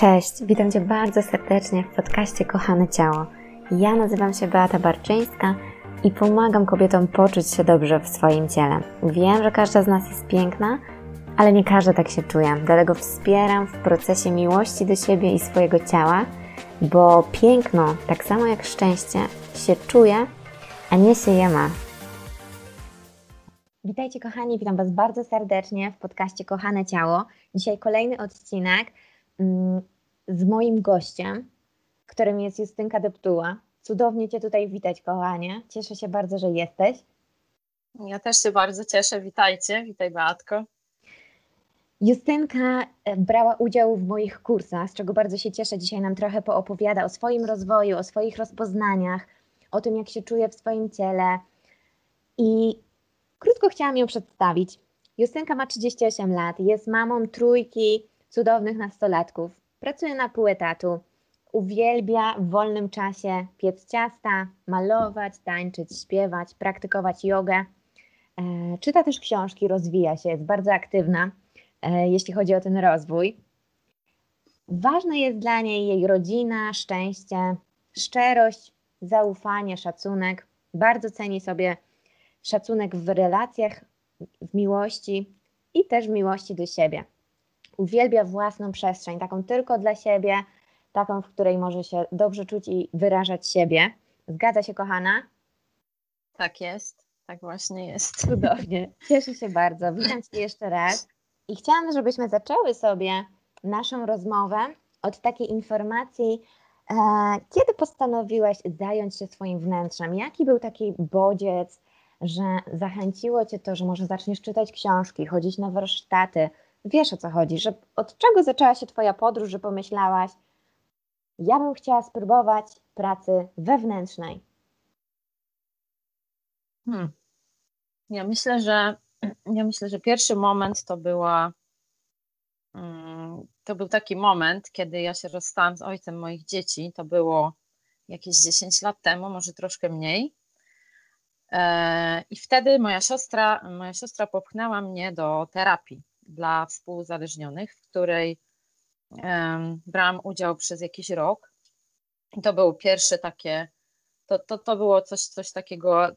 Cześć, witam Cię bardzo serdecznie w podcaście Kochane Ciało. Ja nazywam się Beata Barczyńska i pomagam kobietom poczuć się dobrze w swoim ciele. Wiem, że każda z nas jest piękna, ale nie każda tak się czuje. Dlatego wspieram w procesie miłości do siebie i swojego ciała, bo piękno, tak samo jak szczęście, się czuje, a nie się je ma. Witajcie kochani, witam Was bardzo serdecznie w podcaście Kochane Ciało. Dzisiaj kolejny odcinek mm, z moim gościem, którym jest Justynka Deptuła. Cudownie Cię tutaj witać, kochanie. Cieszę się bardzo, że jesteś. Ja też się bardzo cieszę. Witajcie, witaj Beatko. Justynka e, brała udział w moich kursach, z czego bardzo się cieszę. Dzisiaj nam trochę poopowiada o swoim rozwoju, o swoich rozpoznaniach, o tym, jak się czuje w swoim ciele. I krótko chciałam ją przedstawić. Justynka ma 38 lat, jest mamą trójki cudownych nastolatków. Pracuje na pół etatu. Uwielbia w wolnym czasie piec ciasta, malować, tańczyć, śpiewać, praktykować jogę. E, czyta też książki, rozwija się, jest bardzo aktywna, e, jeśli chodzi o ten rozwój. Ważna jest dla niej jej rodzina, szczęście, szczerość, zaufanie, szacunek. Bardzo ceni sobie szacunek w relacjach, w miłości i też w miłości do siebie. Uwielbia własną przestrzeń, taką tylko dla siebie, taką, w której może się dobrze czuć i wyrażać siebie. Zgadza się, kochana? Tak jest, tak właśnie jest. Cudownie, cieszę się bardzo. Witam Cię jeszcze raz i chciałam, żebyśmy zaczęły sobie naszą rozmowę od takiej informacji, e, kiedy postanowiłaś zająć się swoim wnętrzem? Jaki był taki bodziec, że zachęciło Cię to, że może zaczniesz czytać książki, chodzić na warsztaty? Wiesz o co chodzi, że od czego zaczęła się Twoja podróż, że pomyślałaś, ja bym chciała spróbować pracy wewnętrznej? Hmm. Ja myślę, że ja myślę, że pierwszy moment to była mm, to był taki moment, kiedy ja się rozstałam z ojcem moich dzieci. To było jakieś 10 lat temu, może troszkę mniej. E, I wtedy moja siostra, moja siostra popchnęła mnie do terapii dla współuzależnionych, w której brałam udział przez jakiś rok. To było pierwsze takie, to, to, to było coś, coś takiego,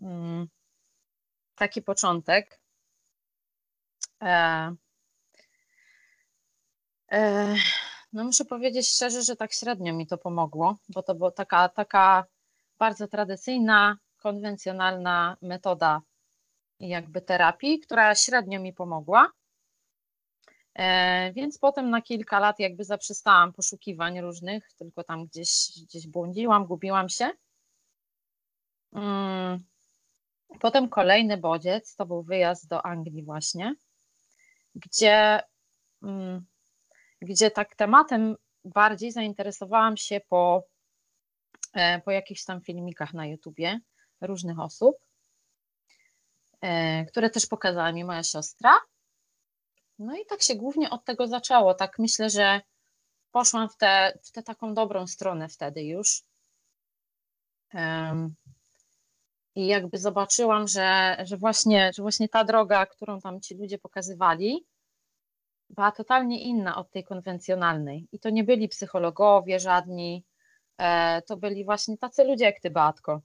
mm, taki początek. E, e, no muszę powiedzieć szczerze, że tak średnio mi to pomogło, bo to była taka, taka bardzo tradycyjna, konwencjonalna metoda jakby terapii, która średnio mi pomogła. E, więc potem na kilka lat jakby zaprzestałam poszukiwań różnych, tylko tam gdzieś, gdzieś błądziłam, gubiłam się. Mm. Potem kolejny bodziec to był wyjazd do Anglii właśnie, gdzie, mm, gdzie tak tematem bardziej zainteresowałam się po, e, po jakichś tam filmikach na YouTubie różnych osób, e, które też pokazała mi moja siostra. No i tak się głównie od tego zaczęło. Tak myślę, że poszłam w tę w taką dobrą stronę wtedy już. Um, I jakby zobaczyłam, że, że, właśnie, że właśnie ta droga, którą tam ci ludzie pokazywali, była totalnie inna od tej konwencjonalnej. I to nie byli psychologowie żadni, e, to byli właśnie tacy ludzie jak ty, Batko.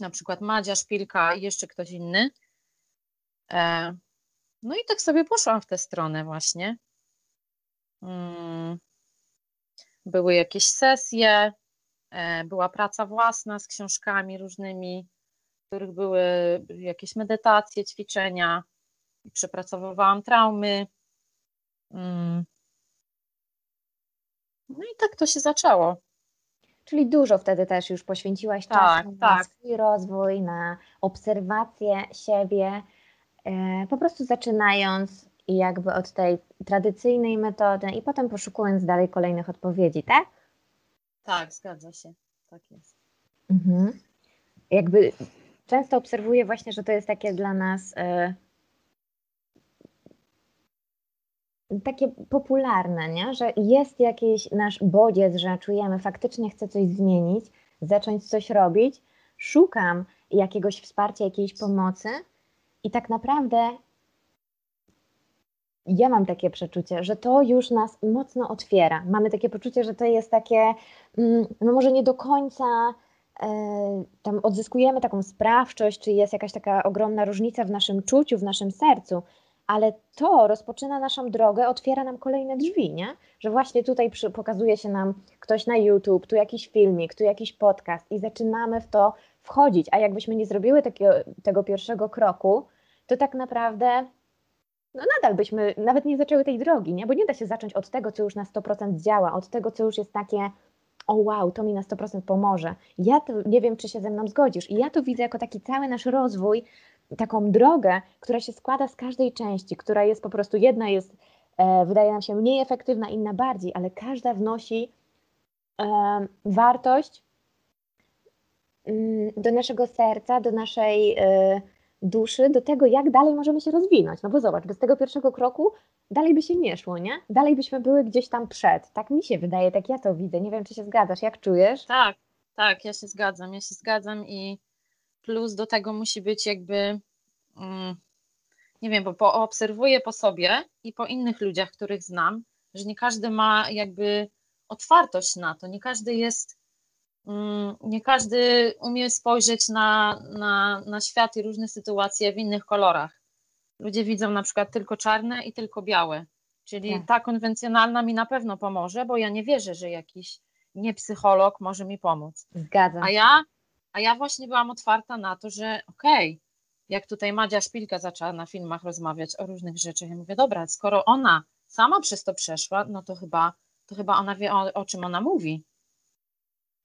Na przykład Madzia Szpilka i jeszcze ktoś inny. E, no i tak sobie poszłam w tę stronę właśnie. Mm. Były jakieś sesje, e, była praca własna z książkami różnymi, w których były jakieś medytacje, ćwiczenia. Przepracowywałam traumy. Mm. No i tak to się zaczęło. Czyli dużo wtedy też już poświęciłaś tak, czasu na tak. swój rozwój, na obserwację siebie, po prostu zaczynając jakby od tej tradycyjnej metody i potem poszukując dalej kolejnych odpowiedzi, tak? Tak, zgadza się. Tak jest. Mhm. Jakby często obserwuję właśnie, że to jest takie dla nas e, takie popularne, nie? że jest jakiś nasz bodziec, że czujemy, faktycznie chcę coś zmienić, zacząć coś robić, szukam jakiegoś wsparcia, jakiejś pomocy, i tak naprawdę ja mam takie przeczucie, że to już nas mocno otwiera. Mamy takie poczucie, że to jest takie, mm, no może nie do końca e, tam odzyskujemy taką sprawczość, czy jest jakaś taka ogromna różnica w naszym czuciu, w naszym sercu, ale to rozpoczyna naszą drogę, otwiera nam kolejne drzwi, nie? Że właśnie tutaj przy, pokazuje się nam ktoś na YouTube, tu jakiś filmik, tu jakiś podcast i zaczynamy w to wchodzić, a jakbyśmy nie zrobiły takiego, tego pierwszego kroku, to tak naprawdę no nadal byśmy nawet nie zaczęły tej drogi, nie? Bo nie da się zacząć od tego, co już na 100% działa, od tego, co już jest takie o wow, to mi na 100% pomoże. Ja to, nie wiem, czy się ze mną zgodzisz. I ja to widzę jako taki cały nasz rozwój, taką drogę, która się składa z każdej części, która jest po prostu, jedna jest, e, wydaje nam się mniej efektywna, inna bardziej, ale każda wnosi e, wartość mm, do naszego serca, do naszej e, duszy do tego, jak dalej możemy się rozwinąć. No bo zobacz, bez tego pierwszego kroku dalej by się nie szło, nie? Dalej byśmy były gdzieś tam przed. Tak mi się wydaje, tak ja to widzę. Nie wiem, czy się zgadzasz, jak czujesz? Tak, tak, ja się zgadzam, ja się zgadzam i plus do tego musi być jakby, mm, nie wiem, bo obserwuję po sobie i po innych ludziach, których znam, że nie każdy ma jakby otwartość na to, nie każdy jest nie każdy umie spojrzeć na, na, na świat i różne sytuacje w innych kolorach. Ludzie widzą na przykład tylko czarne i tylko białe. Czyli tak. ta konwencjonalna mi na pewno pomoże, bo ja nie wierzę, że jakiś niepsycholog może mi pomóc. Zgadzam. A ja, a ja właśnie byłam otwarta na to, że okej, okay, jak tutaj Madzia Szpilka zaczęła na filmach rozmawiać o różnych rzeczach, ja mówię, dobra, skoro ona sama przez to przeszła, no to chyba, to chyba ona wie, o, o czym ona mówi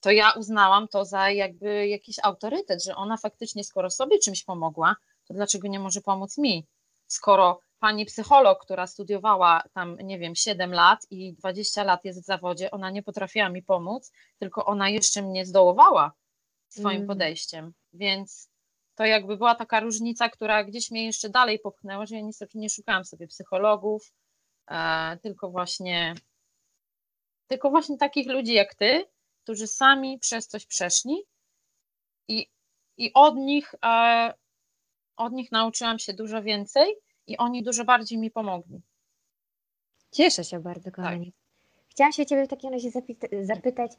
to ja uznałam to za jakby jakiś autorytet, że ona faktycznie, skoro sobie czymś pomogła, to dlaczego nie może pomóc mi? Skoro pani psycholog, która studiowała tam, nie wiem, 7 lat i 20 lat jest w zawodzie, ona nie potrafiła mi pomóc, tylko ona jeszcze mnie zdołowała swoim mm. podejściem. Więc to jakby była taka różnica, która gdzieś mnie jeszcze dalej popchnęła, że ja niestety nie szukałam sobie psychologów, e, tylko właśnie tylko właśnie takich ludzi jak ty, którzy sami przez coś przeszli i, i od nich e, od nich nauczyłam się dużo więcej i oni dużo bardziej mi pomogli. Cieszę się bardzo, tak. kochani. Tak. Chciałam się Ciebie w takim razie zapytać,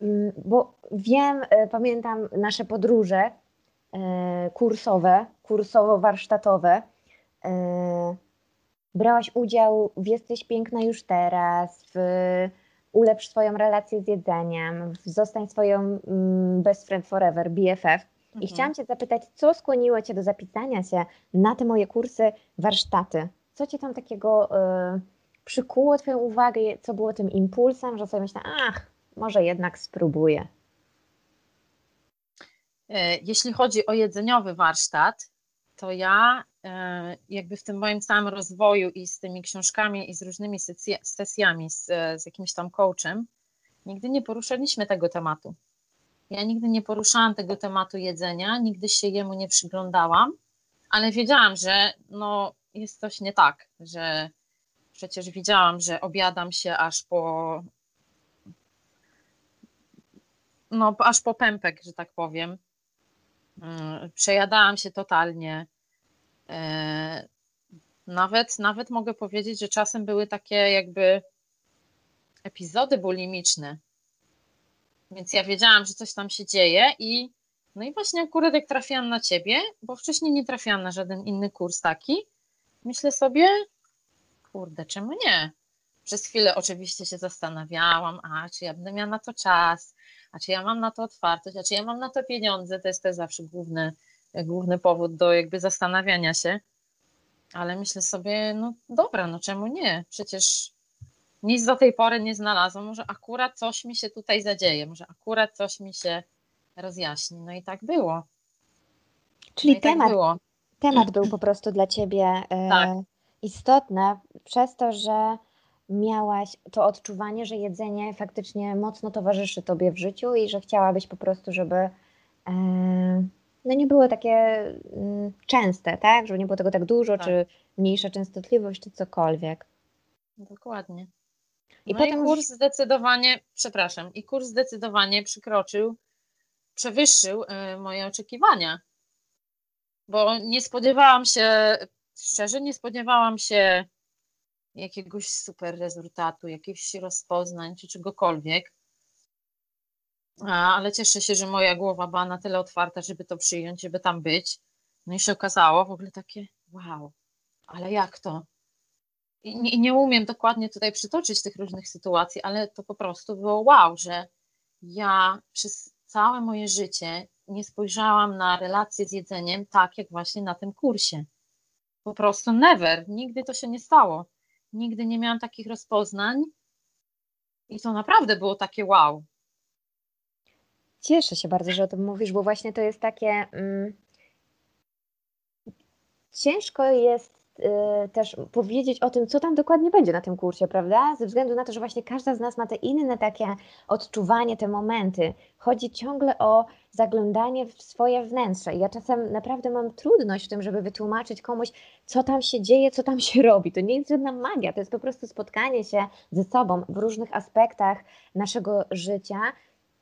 mm, bo wiem, e, pamiętam nasze podróże e, kursowe, kursowo-warsztatowe. Brałaś udział w Jesteś Piękna już teraz, w ulepsz swoją relację z jedzeniem, zostań swoją mm, best friend forever, BFF. Mhm. I chciałam Cię zapytać, co skłoniło Cię do zapisania się na te moje kursy, warsztaty? Co Cię tam takiego y, przykuło Twoją uwagę? Co było tym impulsem, że sobie myślę, ach, może jednak spróbuję? E, jeśli chodzi o jedzeniowy warsztat, to ja jakby w tym moim całym rozwoju i z tymi książkami i z różnymi sesjami z, z jakimś tam coachem, nigdy nie poruszaliśmy tego tematu. Ja nigdy nie poruszałam tego tematu jedzenia, nigdy się jemu nie przyglądałam, ale wiedziałam, że no, jest coś nie tak, że przecież widziałam, że obiadam się aż po no, aż po pępek, że tak powiem. Mm, przejadałam się totalnie. E, nawet, nawet mogę powiedzieć, że czasem były takie jakby epizody bulimiczne. Więc ja wiedziałam, że coś tam się dzieje i no i właśnie akurat jak trafiłam na ciebie, bo wcześniej nie trafiłam na żaden inny kurs taki, myślę sobie, kurde, czemu nie? Przez chwilę oczywiście się zastanawiałam, a czy ja będę miała na to czas, a czy ja mam na to otwartość, a czy ja mam na to pieniądze, to jest też zawsze główny, główny powód do jakby zastanawiania się. Ale myślę sobie, no dobra, no czemu nie? Przecież nic do tej pory nie znalazłam, może akurat coś mi się tutaj zadzieje, może akurat coś mi się rozjaśni. No i tak było. Czyli no tak temat, tak było. temat był po prostu dla ciebie e, tak. istotny przez to, że miałaś to odczuwanie, że jedzenie faktycznie mocno towarzyszy tobie w życiu i że chciałabyś po prostu, żeby e, no nie było takie mm, częste, tak? Żeby nie było tego tak dużo, tak. czy mniejsza częstotliwość, czy cokolwiek. Dokładnie. I no potem i kurs zdecydowanie, przepraszam, i kurs zdecydowanie przekroczył, przewyższył y, moje oczekiwania. Bo nie spodziewałam się, szczerze, nie spodziewałam się jakiegoś super rezultatu, jakichś rozpoznań czy czegokolwiek. Ale cieszę się, że moja głowa była na tyle otwarta, żeby to przyjąć, żeby tam być. No i się okazało w ogóle takie wow, ale jak to? I nie, nie umiem dokładnie tutaj przytoczyć tych różnych sytuacji, ale to po prostu było wow, że ja przez całe moje życie nie spojrzałam na relacje z jedzeniem tak, jak właśnie na tym kursie. Po prostu never, nigdy to się nie stało. Nigdy nie miałam takich rozpoznań i to naprawdę było takie wow. Cieszę się bardzo, że o tym mówisz, bo właśnie to jest takie. Mm, ciężko jest Y, też powiedzieć o tym, co tam dokładnie będzie na tym kursie, prawda? Ze względu na to, że właśnie każda z nas ma te inne takie odczuwanie, te momenty. Chodzi ciągle o zaglądanie w swoje wnętrze. I ja czasem naprawdę mam trudność w tym, żeby wytłumaczyć komuś, co tam się dzieje, co tam się robi. To nie jest żadna magia, to jest po prostu spotkanie się ze sobą w różnych aspektach naszego życia.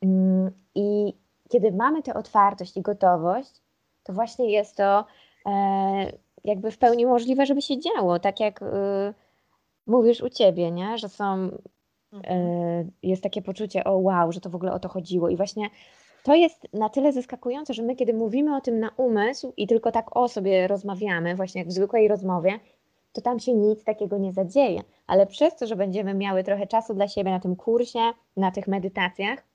Mm, I kiedy mamy tę otwartość i gotowość, to właśnie jest to e, jakby w pełni możliwe, żeby się działo, tak jak y, mówisz u ciebie, nie? że są, y, mhm. jest takie poczucie, o wow, że to w ogóle o to chodziło i właśnie to jest na tyle zaskakujące, że my kiedy mówimy o tym na umysł i tylko tak o sobie rozmawiamy, właśnie jak w zwykłej rozmowie, to tam się nic takiego nie zadzieje. Ale przez to, że będziemy miały trochę czasu dla siebie na tym kursie, na tych medytacjach,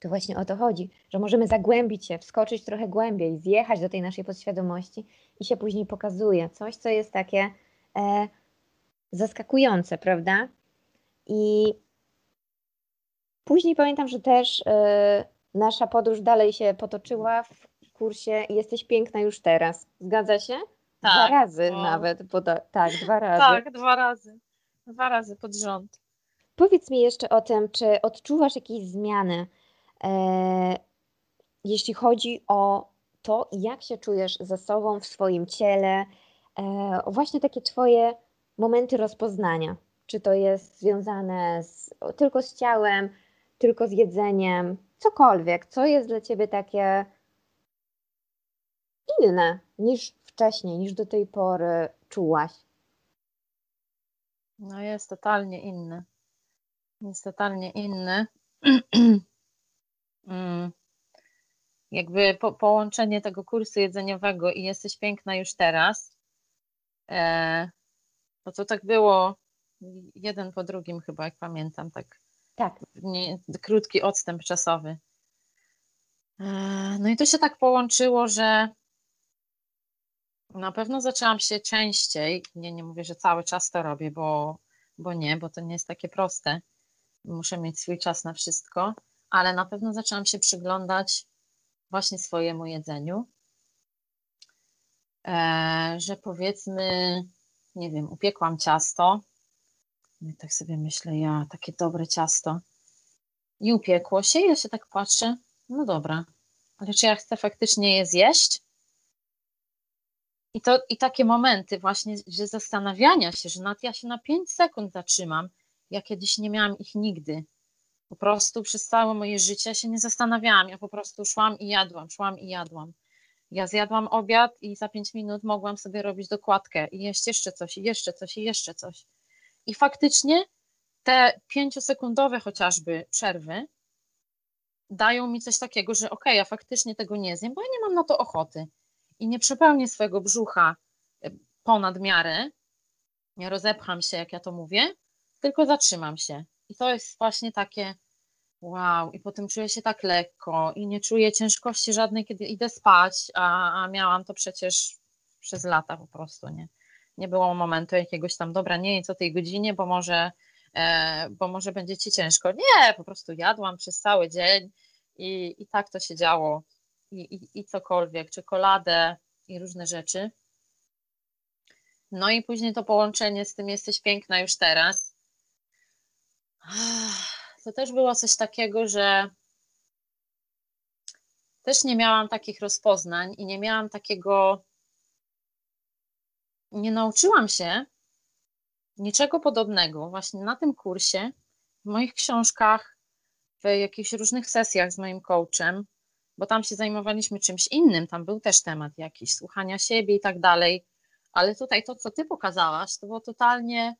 to właśnie o to chodzi, że możemy zagłębić się, wskoczyć trochę głębiej, zjechać do tej naszej podświadomości i się później pokazuje. Coś, co jest takie e, zaskakujące, prawda? I później pamiętam, że też e, nasza podróż dalej się potoczyła w kursie Jesteś piękna już teraz. Zgadza się? Tak. Dwa razy o. nawet. Poda- tak, dwa razy. Tak, dwa razy. Dwa razy pod rząd. Powiedz mi jeszcze o tym, czy odczuwasz jakieś zmiany jeśli chodzi o to, jak się czujesz ze sobą w swoim ciele, e, właśnie takie Twoje momenty rozpoznania. Czy to jest związane z, tylko z ciałem, tylko z jedzeniem, cokolwiek, co jest dla Ciebie takie inne niż wcześniej, niż do tej pory czułaś? No jest totalnie inny. Jest totalnie inny. Mm. jakby po, połączenie tego kursu jedzeniowego i jesteś piękna już teraz, e, no to tak było jeden po drugim chyba, jak pamiętam, tak. Tak. Nie, krótki odstęp czasowy. E, no i to się tak połączyło, że na pewno zaczęłam się częściej, nie, nie mówię, że cały czas to robię, bo, bo nie, bo to nie jest takie proste. Muszę mieć swój czas na wszystko, ale na pewno zaczęłam się przyglądać właśnie swojemu jedzeniu, e, że powiedzmy, nie wiem, upiekłam ciasto, i tak sobie myślę, ja, takie dobre ciasto, i upiekło się, i ja się tak patrzę, no dobra, ale czy ja chcę faktycznie je zjeść? I, to, I takie momenty właśnie, że zastanawiania się, że nawet ja się na 5 sekund zatrzymam, ja kiedyś nie miałam ich nigdy. Po prostu przez całe moje życie się nie zastanawiałam. Ja po prostu szłam i jadłam, szłam i jadłam. Ja zjadłam obiad i za pięć minut mogłam sobie robić dokładkę i jeść jeszcze coś, i jeszcze coś, i jeszcze coś. I faktycznie te pięciosekundowe chociażby przerwy dają mi coś takiego, że okej, okay, ja faktycznie tego nie zjem, bo ja nie mam na to ochoty i nie przepełnię swojego brzucha e, ponad miarę, nie rozepcham się, jak ja to mówię, tylko zatrzymam się i to jest właśnie takie wow, i potem czuję się tak lekko i nie czuję ciężkości żadnej, kiedy idę spać, a, a miałam to przecież przez lata po prostu, nie? Nie było momentu jakiegoś tam, dobra, nie jedz o tej godzinie, bo może, e, bo może będzie ci ciężko. Nie, po prostu jadłam przez cały dzień i, i tak to się działo. I, i, I cokolwiek, czekoladę i różne rzeczy. No i później to połączenie z tym jesteś piękna już teraz to też było coś takiego, że też nie miałam takich rozpoznań i nie miałam takiego, nie nauczyłam się niczego podobnego właśnie na tym kursie, w moich książkach, w jakichś różnych sesjach z moim coachem, bo tam się zajmowaliśmy czymś innym, tam był też temat jakiś słuchania siebie i tak dalej, ale tutaj to, co ty pokazałaś, to było totalnie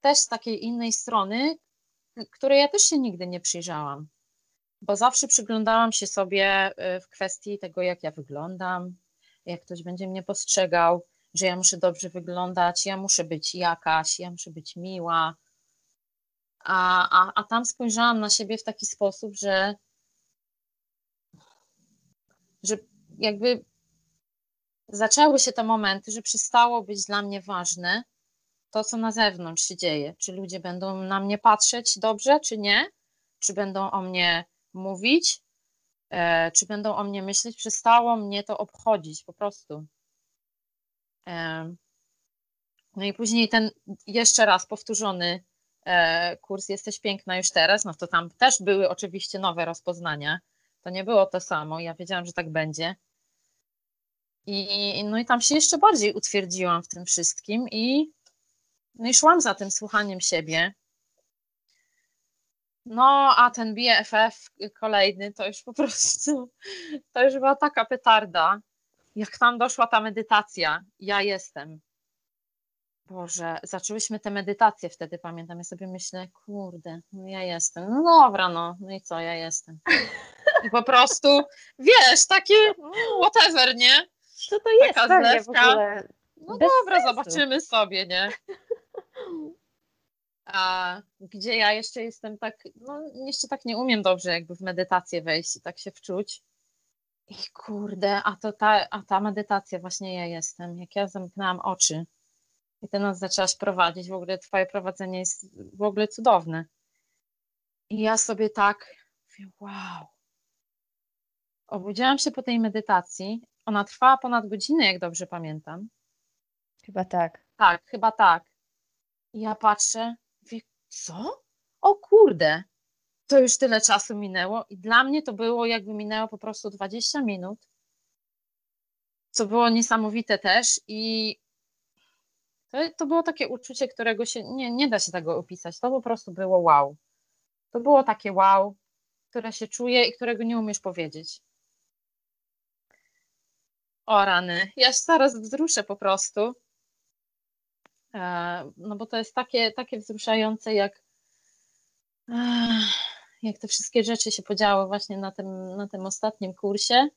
też z takiej innej strony, której ja też się nigdy nie przyjrzałam, bo zawsze przyglądałam się sobie y, w kwestii tego, jak ja wyglądam, jak ktoś będzie mnie postrzegał, że ja muszę dobrze wyglądać, ja muszę być jakaś, ja muszę być miła. A, a, a tam spojrzałam na siebie w taki sposób, że, że jakby zaczęły się te momenty, że przestało być dla mnie ważne to, co na zewnątrz się dzieje. Czy ludzie będą na mnie patrzeć dobrze, czy nie? Czy będą o mnie mówić? E, czy będą o mnie myśleć? Przestało mnie to obchodzić po prostu. E, no i później ten jeszcze raz powtórzony e, kurs Jesteś piękna już teraz, no to tam też były oczywiście nowe rozpoznania. To nie było to samo. Ja wiedziałam, że tak będzie. I, no i tam się jeszcze bardziej utwierdziłam w tym wszystkim i, no i szłam za tym słuchaniem siebie. No, a ten BFF kolejny to już po prostu, to już była taka petarda. Jak tam doszła ta medytacja, ja jestem. Boże, zaczęłyśmy te medytacje wtedy, pamiętam. Ja sobie myślę, kurde, no ja jestem. No dobra, no, no i co, ja jestem. I po prostu, wiesz, takie mm, whatever, nie? Co to jest Taka ogóle? No Bez dobra, sensu. zobaczymy sobie, nie? A gdzie ja jeszcze jestem tak, no jeszcze tak nie umiem dobrze jakby w medytację wejść i tak się wczuć. I kurde, a to ta, a ta medytacja właśnie ja jestem. Jak ja zamknęłam oczy i ty nas zaczęłaś prowadzić, w ogóle twoje prowadzenie jest w ogóle cudowne. I ja sobie tak mówię, wow. Obudziłam się po tej medytacji ona trwała ponad godzinę, jak dobrze pamiętam. Chyba tak. Tak, chyba tak. I ja patrzę, mówię, co? O kurde, to już tyle czasu minęło i dla mnie to było jakby minęło po prostu 20 minut, co było niesamowite też i to, to było takie uczucie, którego się nie, nie da się tego opisać. To po prostu było wow. To było takie wow, które się czuje i którego nie umiesz powiedzieć. O rany, ja się zaraz wzruszę po prostu. E, no bo to jest takie, takie wzruszające, jak, jak te wszystkie rzeczy się podziały właśnie na tym, na tym ostatnim kursie,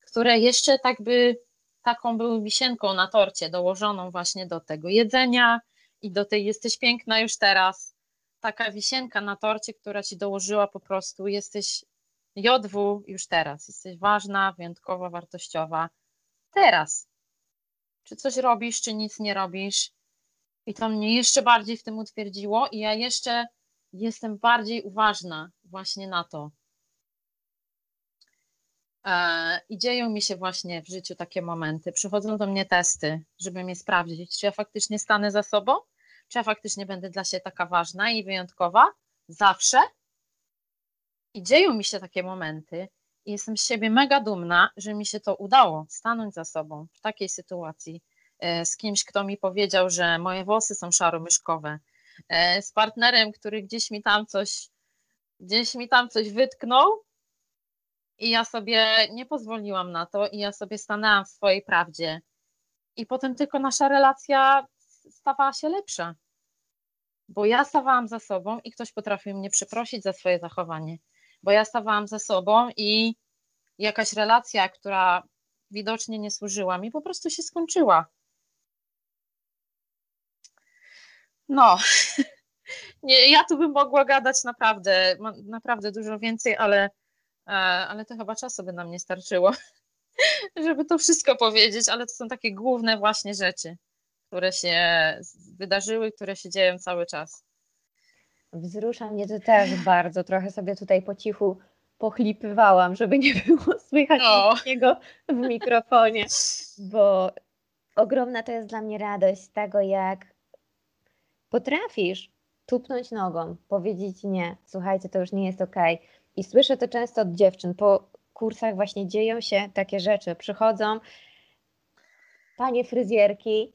które jeszcze tak by taką były wisienką na torcie, dołożoną właśnie do tego jedzenia i do tej jesteś piękna już teraz. Taka wisienka na torcie, która ci dołożyła po prostu, jesteś JW już teraz, jesteś ważna, wyjątkowa, wartościowa teraz. Czy coś robisz, czy nic nie robisz. I to mnie jeszcze bardziej w tym utwierdziło, i ja jeszcze jestem bardziej uważna właśnie na to. E, I dzieją mi się właśnie w życiu takie momenty. Przychodzą do mnie testy, żeby mnie sprawdzić, czy ja faktycznie stanę za sobą, czy ja faktycznie będę dla siebie taka ważna i wyjątkowa zawsze. I dzieją mi się takie momenty, i jestem z siebie mega dumna, że mi się to udało stanąć za sobą w takiej sytuacji z kimś, kto mi powiedział, że moje włosy są szaro-myszkowe, e, z partnerem, który gdzieś mi tam coś, gdzieś mi tam coś wytknął i ja sobie nie pozwoliłam na to i ja sobie stanęłam w swojej prawdzie. I potem tylko nasza relacja stawała się lepsza, bo ja stawałam za sobą i ktoś potrafił mnie przeprosić za swoje zachowanie bo ja stawałam ze sobą i jakaś relacja, która widocznie nie służyła mi, po prostu się skończyła. No, nie, ja tu bym mogła gadać naprawdę, naprawdę dużo więcej, ale, e, ale to chyba czasu by nam nie starczyło, żeby to wszystko powiedzieć, ale to są takie główne właśnie rzeczy, które się wydarzyły, które się dzieją cały czas. Wzrusza mnie to też bardzo. Trochę sobie tutaj po cichu pochlipywałam, żeby nie było słychać no. niego w mikrofonie, bo ogromna to jest dla mnie radość z tego, jak potrafisz tupnąć nogą, powiedzieć nie, słuchajcie, to już nie jest ok. I słyszę to często od dziewczyn. Po kursach właśnie dzieją się takie rzeczy. Przychodzą panie fryzjerki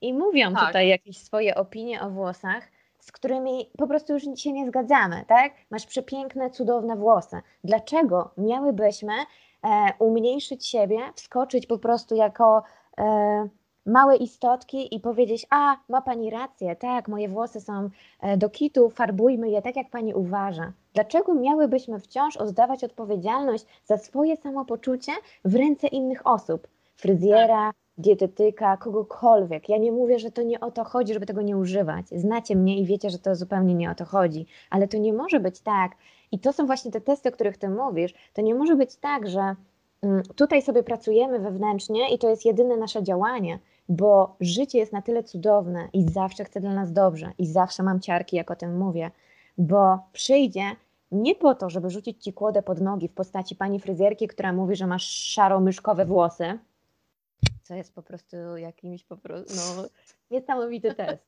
i mówią tak. tutaj jakieś swoje opinie o włosach z którymi po prostu już się nie zgadzamy, tak? Masz przepiękne, cudowne włosy. Dlaczego miałybyśmy e, umniejszyć siebie, wskoczyć po prostu jako e, małe istotki i powiedzieć, a ma pani rację, tak, moje włosy są e, do kitu, farbujmy je tak, jak pani uważa. Dlaczego miałybyśmy wciąż oddawać odpowiedzialność za swoje samopoczucie w ręce innych osób? Fryzjera, dietetyka, kogokolwiek. Ja nie mówię, że to nie o to chodzi, żeby tego nie używać. Znacie mnie i wiecie, że to zupełnie nie o to chodzi, ale to nie może być tak. I to są właśnie te testy, o których ty mówisz. To nie może być tak, że mm, tutaj sobie pracujemy wewnętrznie i to jest jedyne nasze działanie, bo życie jest na tyle cudowne i zawsze chce dla nas dobrze i zawsze mam ciarki, jak o tym mówię, bo przyjdzie nie po to, żeby rzucić ci kłodę pod nogi w postaci pani fryzjerki, która mówi, że masz szaro-myszkowe włosy, co jest po prostu jakimś po prostu, no, niesamowity test.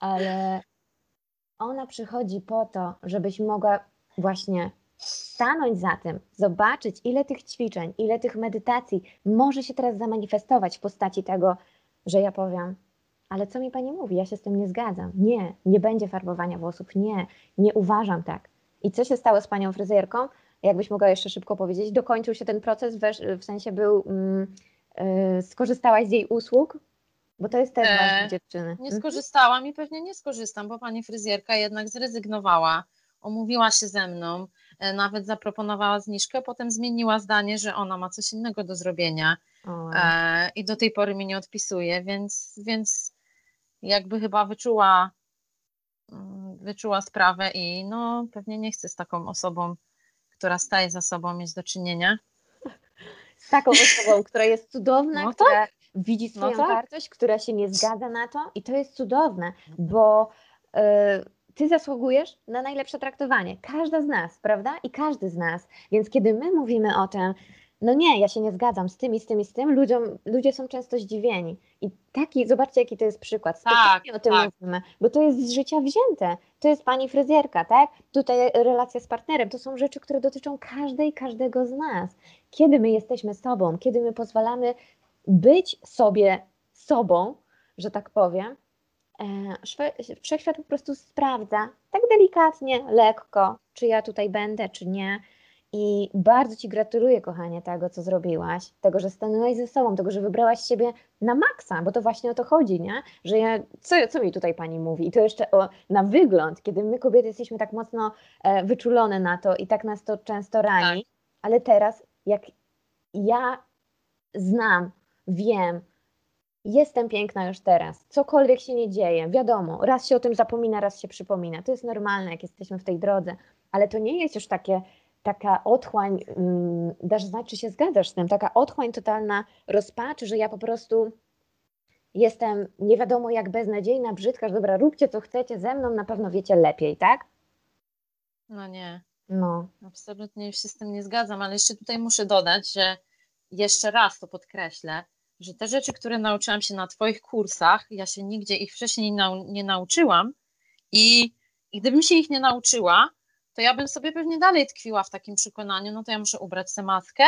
Ale ona przychodzi po to, żebyś mogła właśnie stanąć za tym, zobaczyć, ile tych ćwiczeń, ile tych medytacji może się teraz zamanifestować w postaci tego, że ja powiem, ale co mi pani mówi? Ja się z tym nie zgadzam. Nie, nie będzie farbowania włosów. Nie, nie uważam tak. I co się stało z panią fryzjerką? Jakbyś mogła jeszcze szybko powiedzieć, dokończył się ten proces, w sensie był. Mm, E, skorzystałaś z jej usług? Bo to jest też e, ważne, dziewczyny. Nie mhm. skorzystałam i pewnie nie skorzystam, bo pani fryzjerka jednak zrezygnowała, omówiła się ze mną, e, nawet zaproponowała zniżkę, potem zmieniła zdanie, że ona ma coś innego do zrobienia e, i do tej pory mi nie odpisuje, więc, więc jakby chyba wyczuła, mm, wyczuła sprawę i no pewnie nie chce z taką osobą, która staje za sobą mieć do czynienia z taką osobą, która jest cudowna, no która tak. widzi swoją no tak. wartość, która się nie zgadza na to i to jest cudowne, bo y, ty zasługujesz na najlepsze traktowanie. Każda z nas, prawda? I każdy z nas. Więc kiedy my mówimy o tym, no nie, ja się nie zgadzam z tym i z tym i z tym, ludziom, ludzie są często zdziwieni. I taki, zobaczcie, jaki to jest przykład. Tak, o tym tak. mówimy, bo to jest z życia wzięte. To jest pani fryzjerka, tak? Tutaj relacja z partnerem. To są rzeczy, które dotyczą każdej, każdego z nas. Kiedy my jesteśmy sobą, kiedy my pozwalamy być sobie sobą, że tak powiem, e, wszechświat po prostu sprawdza tak delikatnie, lekko, czy ja tutaj będę, czy nie i bardzo Ci gratuluję, kochanie, tego, co zrobiłaś, tego, że stanęłaś ze sobą, tego, że wybrałaś siebie na maksa, bo to właśnie o to chodzi, nie? Że ja, co, co mi tutaj Pani mówi? I to jeszcze o, na wygląd, kiedy my kobiety jesteśmy tak mocno e, wyczulone na to i tak nas to często rani, tak. ale teraz, jak ja znam, wiem, jestem piękna już teraz, cokolwiek się nie dzieje, wiadomo, raz się o tym zapomina, raz się przypomina, to jest normalne, jak jesteśmy w tej drodze, ale to nie jest już takie taka otchłań, mm, dasz znać, czy się zgadzasz z tym, taka otchłań totalna rozpaczy, że ja po prostu jestem nie wiadomo jak beznadziejna, brzydka, że dobra, róbcie co chcecie ze mną, na pewno wiecie lepiej, tak? No nie. No. Absolutnie się z tym nie zgadzam, ale jeszcze tutaj muszę dodać, że jeszcze raz to podkreślę, że te rzeczy, które nauczyłam się na Twoich kursach, ja się nigdzie ich wcześniej nie, nau nie nauczyłam i, i gdybym się ich nie nauczyła, to ja bym sobie pewnie dalej tkwiła w takim przekonaniu, no to ja muszę ubrać tę maskę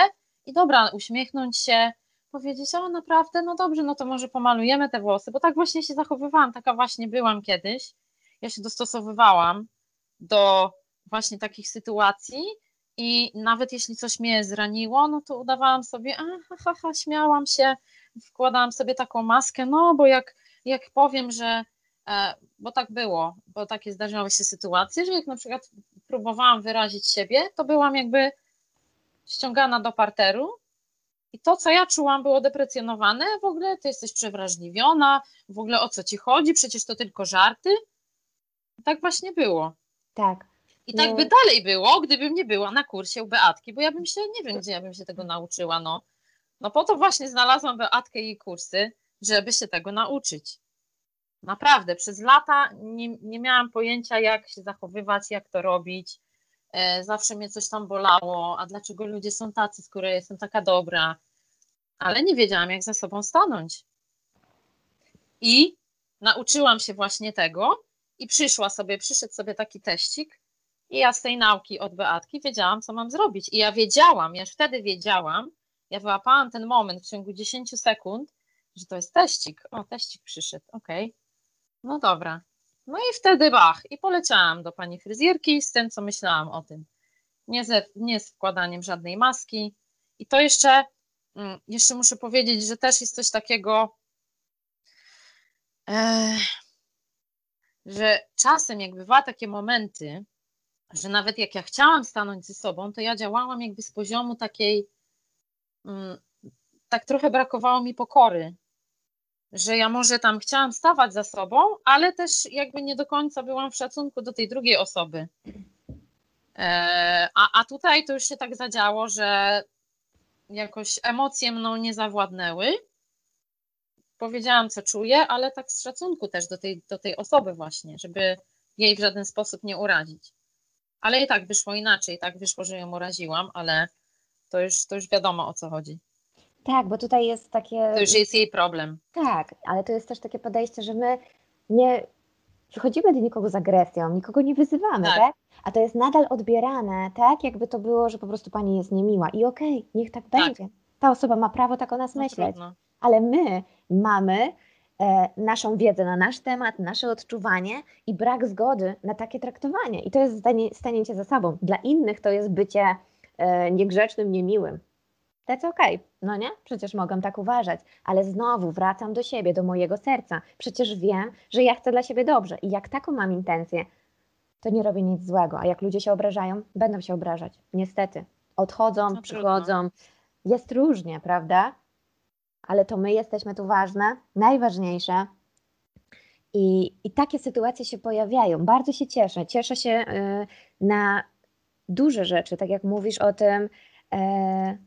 i dobra, uśmiechnąć się, powiedzieć, o naprawdę, no dobrze, no to może pomalujemy te włosy, bo tak właśnie się zachowywałam, taka właśnie byłam kiedyś. Ja się dostosowywałam do właśnie takich sytuacji i nawet jeśli coś mnie zraniło, no to udawałam sobie, aha, ha, ha, śmiałam się, wkładałam sobie taką maskę, no bo jak, jak powiem, że E, bo tak było, bo takie zdarzały się sytuacje, że jak na przykład próbowałam wyrazić siebie, to byłam jakby ściągana do parteru i to, co ja czułam, było deprecjonowane, w ogóle ty jesteś przewrażliwiona, w ogóle o co ci chodzi, przecież to tylko żarty. Tak właśnie było. Tak. I tak no. by dalej było, gdybym nie była na kursie u Beatki, bo ja bym się, nie wiem, gdzie ja bym się tego nauczyła, no. No po to właśnie znalazłam Beatkę i jej kursy, żeby się tego nauczyć. Naprawdę, przez lata nie, nie miałam pojęcia, jak się zachowywać, jak to robić. E, zawsze mnie coś tam bolało, a dlaczego ludzie są tacy, skoro jestem taka dobra. Ale nie wiedziałam, jak za sobą stanąć. I nauczyłam się właśnie tego i przyszła sobie, przyszedł sobie taki teścik i ja z tej nauki od Beatki wiedziałam, co mam zrobić. I ja wiedziałam, ja już wtedy wiedziałam, ja wyłapałam ten moment w ciągu 10 sekund, że to jest teścik. O, teścik przyszedł, okej. Okay. No dobra. No i wtedy bach. I poleciałam do pani fryzjerki z tym, co myślałam o tym. Nie, ze, nie z wkładaniem żadnej maski. I to jeszcze, mm, jeszcze muszę powiedzieć, że też jest coś takiego, że czasem jak bywa takie momenty, że nawet jak ja chciałam stanąć ze sobą, to ja działałam jakby z poziomu takiej, mm, tak trochę brakowało mi pokory, że ja może tam chciałam stawać za sobą, ale też jakby nie do końca byłam w szacunku do tej drugiej osoby. E, a, a tutaj to już się tak zadziało, że jakoś emocje mną nie zawładnęły. Powiedziałam, co czuję, ale tak z szacunku też do tej, do tej osoby właśnie, żeby jej w żaden sposób nie urazić. Ale i tak wyszło inaczej, tak wyszło, że ją uraziłam, ale to już, to już wiadomo o co chodzi. Tak, bo tutaj jest takie. To już jest jej problem. Tak, ale to jest też takie podejście, że my nie przychodzimy do nikogo z agresją, nikogo nie wyzywamy, tak? tak? A to jest nadal odbierane, tak, jakby to było, że po prostu pani jest niemiła. I okej, okay, niech tak, tak, będzie. Ta osoba ma prawo tak o nas no myśleć. Trudno. Ale my mamy e, naszą wiedzę na nasz temat, nasze odczuwanie i brak zgody na takie traktowanie. I to jest stanie, stanięcie za sobą. Dla innych to jest bycie e, niegrzecznym, niemiłym. That's okay. no nie? Przecież mogę tak uważać, ale znowu wracam do siebie, do mojego serca. Przecież wiem, że ja chcę dla siebie dobrze i jak taką mam intencję, to nie robię nic złego. A jak ludzie się obrażają, będą się obrażać. Niestety. Odchodzą, no, przychodzą. Jest różnie, prawda? Ale to my jesteśmy tu ważne, najważniejsze. I, I takie sytuacje się pojawiają. Bardzo się cieszę. Cieszę się y, na duże rzeczy, tak jak mówisz o tym, y,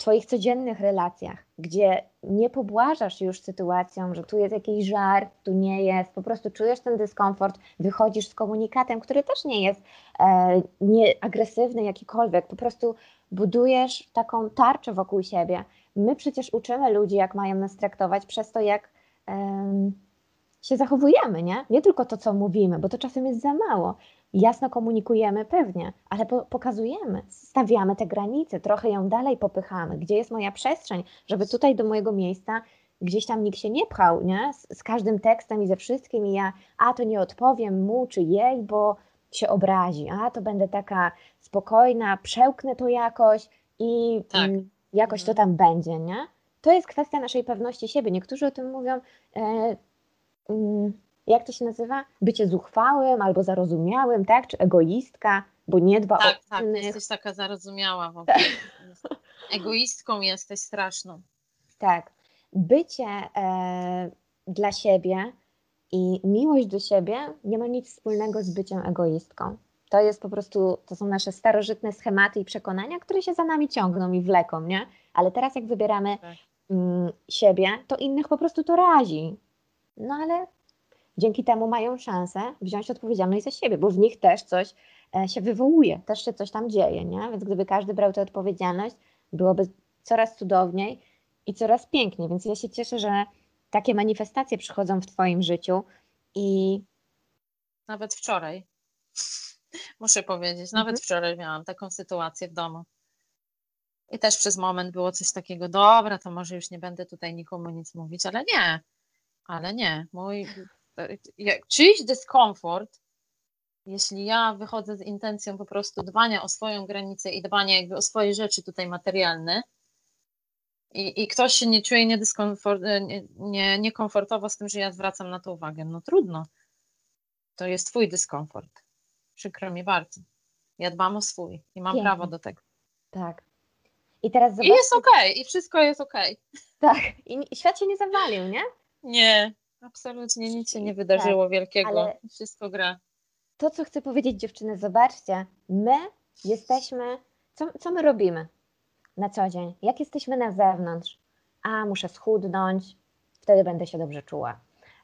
Twoich codziennych relacjach, gdzie nie pobłażasz już sytuacją, że tu jest jakiś żart, tu nie jest, po prostu czujesz ten dyskomfort, wychodzisz z komunikatem, który też nie jest e, jakikolwiek, po prostu budujesz taką tarczę wokół siebie. My przecież uczymy ludzi, jak mają nas traktować przez to, jak e, się zachowujemy, nie? Nie tylko to, co mówimy, bo to czasem jest za mało. Jasno komunikujemy, pewnie, ale po pokazujemy, stawiamy te granice, trochę ją dalej popychamy. Gdzie jest moja przestrzeń, żeby tutaj do mojego miejsca gdzieś tam nikt się nie pchał, nie? Z, z każdym tekstem i ze wszystkim i ja, a to nie odpowiem mu czy jej, bo się obrazi, a to będę taka spokojna, przełknę to jakoś i tak. mm, jakoś to mhm. tam będzie, nie? To jest kwestia naszej pewności siebie. Niektórzy o tym mówią, e, mm, jak to się nazywa? Bycie zuchwałym albo zarozumiałym, tak? Czy egoistka, bo nie dba tak, o tak, innych. Tak, jesteś taka zarozumiała w ogóle. Egoistką jesteś straszną. Tak. Bycie e, dla siebie i miłość do siebie nie ma nic wspólnego z byciem egoistką. To jest po prostu, to są nasze starożytne schematy i przekonania, które się za nami ciągną i wleką, nie? Ale teraz jak wybieramy tak. mm, siebie, to innych po prostu to razi. No ale dzięki temu mają szansę wziąć odpowiedzialność za siebie, bo w nich też coś e, się wywołuje, też się coś tam dzieje, nie? Więc gdyby każdy brał tę odpowiedzialność, byłoby coraz cudowniej i coraz piękniej. Więc ja się cieszę, że takie manifestacje przychodzą w Twoim życiu i. Nawet wczoraj, muszę powiedzieć, nawet mhm. wczoraj miałam taką sytuację w domu. I też przez moment było coś takiego, dobra, to może już nie będę tutaj nikomu nic mówić, ale nie, ale nie. Mój czyjś dyskomfort, jeśli ja wychodzę z intencją po prostu dbania o swoją granicę i dbania jakby o swoje rzeczy tutaj materialne i, i ktoś się nie czuje niedyskomfort, e, nie, nie, niekomfortowo z tym, że ja zwracam na to uwagę, no trudno. To jest twój dyskomfort. Przykro mi bardzo. Ja dbam o swój i mam Pięknie. prawo do tego. Tak. I teraz zobaczcie... I jest okej, okay, i wszystko jest okej. Okay. Tak, i świat się nie zawalił, nie? Nie, Absolutnie nic się nie wydarzyło tak, wielkiego. Wszystko gra. To, co chcę powiedzieć, dziewczyny, zobaczcie, my jesteśmy, co, co my robimy na co dzień? Jak jesteśmy na zewnątrz? A, muszę schudnąć, wtedy będę się dobrze czuła.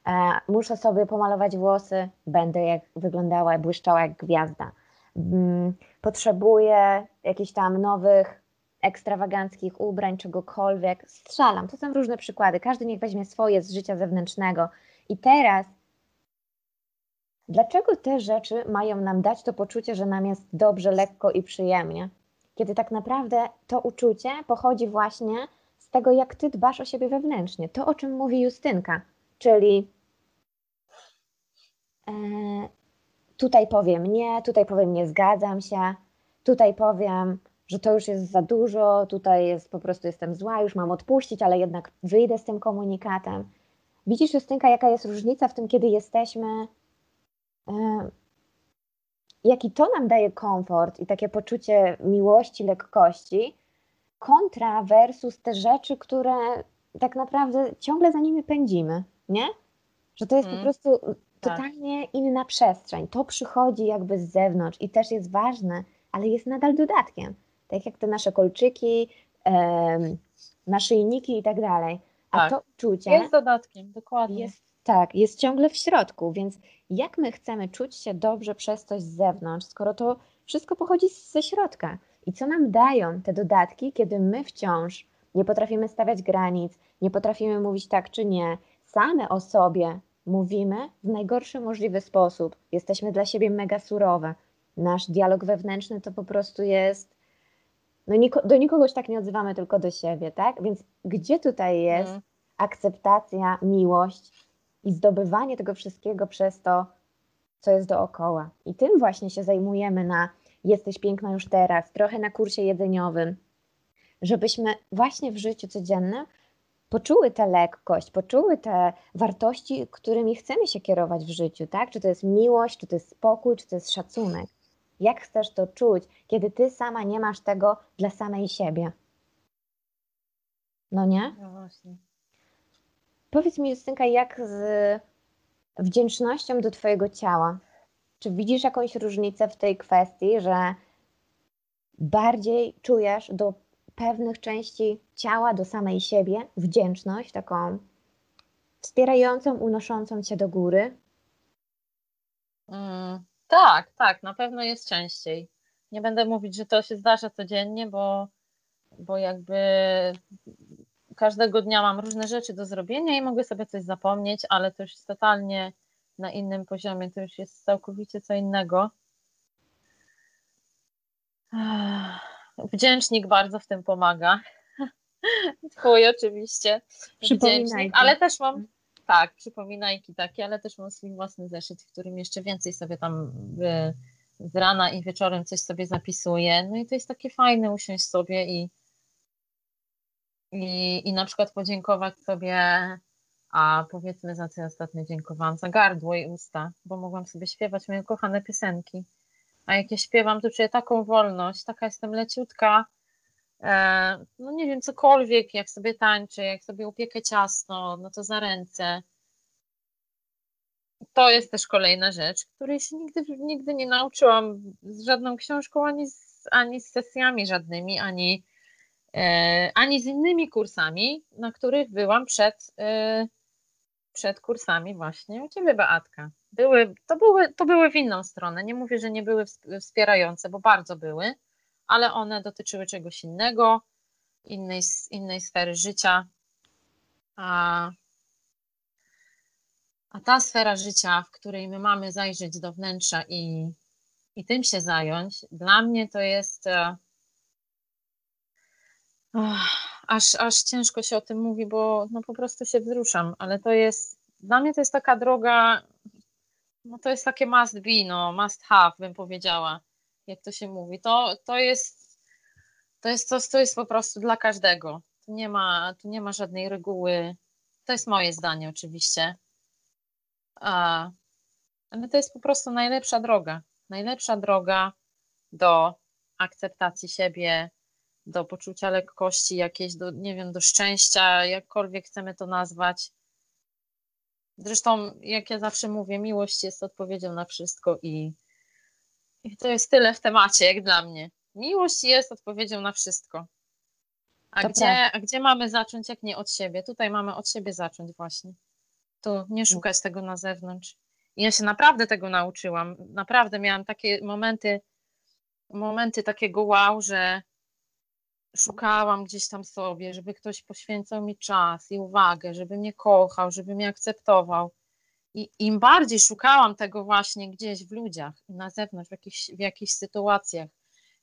E, muszę sobie pomalować włosy, będę jak wyglądała, błyszczała jak gwiazda. Mm, potrzebuję jakichś tam nowych ekstrawaganckich ubrań, czegokolwiek. Strzelam. To są różne przykłady. Każdy niech weźmie swoje z życia zewnętrznego. I teraz, dlaczego te rzeczy mają nam dać to poczucie, że nam jest dobrze, lekko i przyjemnie? Kiedy tak naprawdę to uczucie pochodzi właśnie z tego, jak ty dbasz o siebie wewnętrznie. To, o czym mówi Justynka, czyli e, tutaj powiem nie, tutaj powiem nie zgadzam się, tutaj powiem że to już jest za dużo, tutaj jest po prostu jestem zła, już mam odpuścić, ale jednak wyjdę z tym komunikatem. widzisz, Justynka, jaka jest różnica w tym, kiedy jesteśmy, e, jaki to nam daje komfort i takie poczucie miłości, lekkości, kontra versus te rzeczy, które tak naprawdę ciągle za nimi pędzimy, nie? Że to jest po Mhm. prostu Tak. totalnie inna przestrzeń. To przychodzi jakby z zewnątrz i też jest ważne, ale jest nadal dodatkiem. Tak jak te nasze kolczyki, em, naszyjniki i tak dalej. A Tak. to uczucie Jest dodatkiem, dokładnie. jest tak, jest ciągle w środku, więc jak my chcemy czuć się dobrze przez coś z zewnątrz, skoro to wszystko pochodzi ze środka? I co nam dają te dodatki, kiedy my wciąż nie potrafimy stawiać granic, nie potrafimy mówić tak czy nie, same o sobie mówimy w najgorszy możliwy sposób, jesteśmy dla siebie mega surowe. Nasz dialog wewnętrzny to po prostu jest. No niko, do nikogo się tak nie odzywamy, tylko do siebie, tak? Więc gdzie tutaj jest Mhm. akceptacja, miłość i zdobywanie tego wszystkiego przez to, co jest dookoła. I tym właśnie się zajmujemy na Jesteś piękna już teraz, trochę na kursie jedzeniowym, żebyśmy właśnie w życiu codziennym poczuły tę lekkość, poczuły te wartości, którymi chcemy się kierować w życiu, tak? Czy to jest miłość, czy to jest spokój, czy to jest szacunek. Jak chcesz to czuć, kiedy ty sama nie masz tego dla samej siebie? No nie? No właśnie. Powiedz mi, Justynka, jak z wdzięcznością do Twojego ciała? Czy widzisz jakąś różnicę w tej kwestii, że bardziej czujesz do pewnych części ciała, do samej siebie wdzięczność, taką wspierającą, unoszącą Cię do góry? Mm, tak, tak, na pewno jest częściej. Nie będę mówić, że to się zdarza codziennie, bo, bo jakby każdego dnia mam różne rzeczy do zrobienia i mogę sobie coś zapomnieć, ale to już jest totalnie na innym poziomie, to już jest całkowicie co innego. Wdzięcznik bardzo w tym pomaga. Twój oczywiście. Wdzięcznik, ale też mam, tak, przypominajki takie, ale też mam swój własny zeszyt, w którym jeszcze więcej sobie tam y, z rana i wieczorem coś sobie zapisuję. No i to jest takie fajne usiąść sobie i, i, i na przykład podziękować sobie, a powiedzmy za co ostatnio dziękowałam, za gardło i usta, bo mogłam sobie śpiewać moje kochane piosenki. A jak ja śpiewam, to czuję taką wolność, taka jestem leciutka, no nie wiem, cokolwiek, jak sobie tańczę, jak sobie upiekę ciasto, no to za ręce. To jest też kolejna rzecz, której się nigdy, nigdy nie nauczyłam z żadną książką, ani z, ani z sesjami żadnymi, ani, e, ani z innymi kursami, na których byłam przed, e, przed kursami właśnie u Ciebie, Beatka. Były, to, były, to były w inną stronę. Nie mówię, że nie były ws- wspierające, bo bardzo były, ale one dotyczyły czegoś innego, innej, innej sfery życia. A, a ta sfera życia, w której my mamy zajrzeć do wnętrza i, i tym się zająć, dla mnie to jest. e, ach, aż, aż ciężko się o tym mówi, bo no po prostu się wzruszam, ale to jest. Dla mnie to jest taka droga, no to jest takie must be, no, must have, bym powiedziała, jak to się mówi. To, to jest to jest coś, co jest po prostu dla każdego. Tu nie ma, tu nie ma żadnej reguły. To jest moje zdanie oczywiście. A, ale to jest po prostu najlepsza droga. Najlepsza droga do akceptacji siebie, do poczucia lekkości jakiejś, do, nie wiem, do szczęścia, jakkolwiek chcemy to nazwać. Zresztą, jak ja zawsze mówię, miłość jest odpowiedzią na wszystko i, i to jest tyle w temacie, jak dla mnie. Miłość jest odpowiedzią na wszystko. A To gdzie, prawda. a gdzie mamy zacząć, jak nie od siebie? Tutaj mamy od siebie zacząć właśnie. Tu nie szukać tego na zewnątrz. I ja się naprawdę tego nauczyłam. Naprawdę miałam takie momenty, momenty takiego wow, że szukałam gdzieś tam sobie, żeby ktoś poświęcał mi czas i uwagę, żeby mnie kochał, żeby mnie akceptował. I im bardziej szukałam tego właśnie gdzieś w ludziach, na zewnątrz, w jakichś, w jakichś sytuacjach,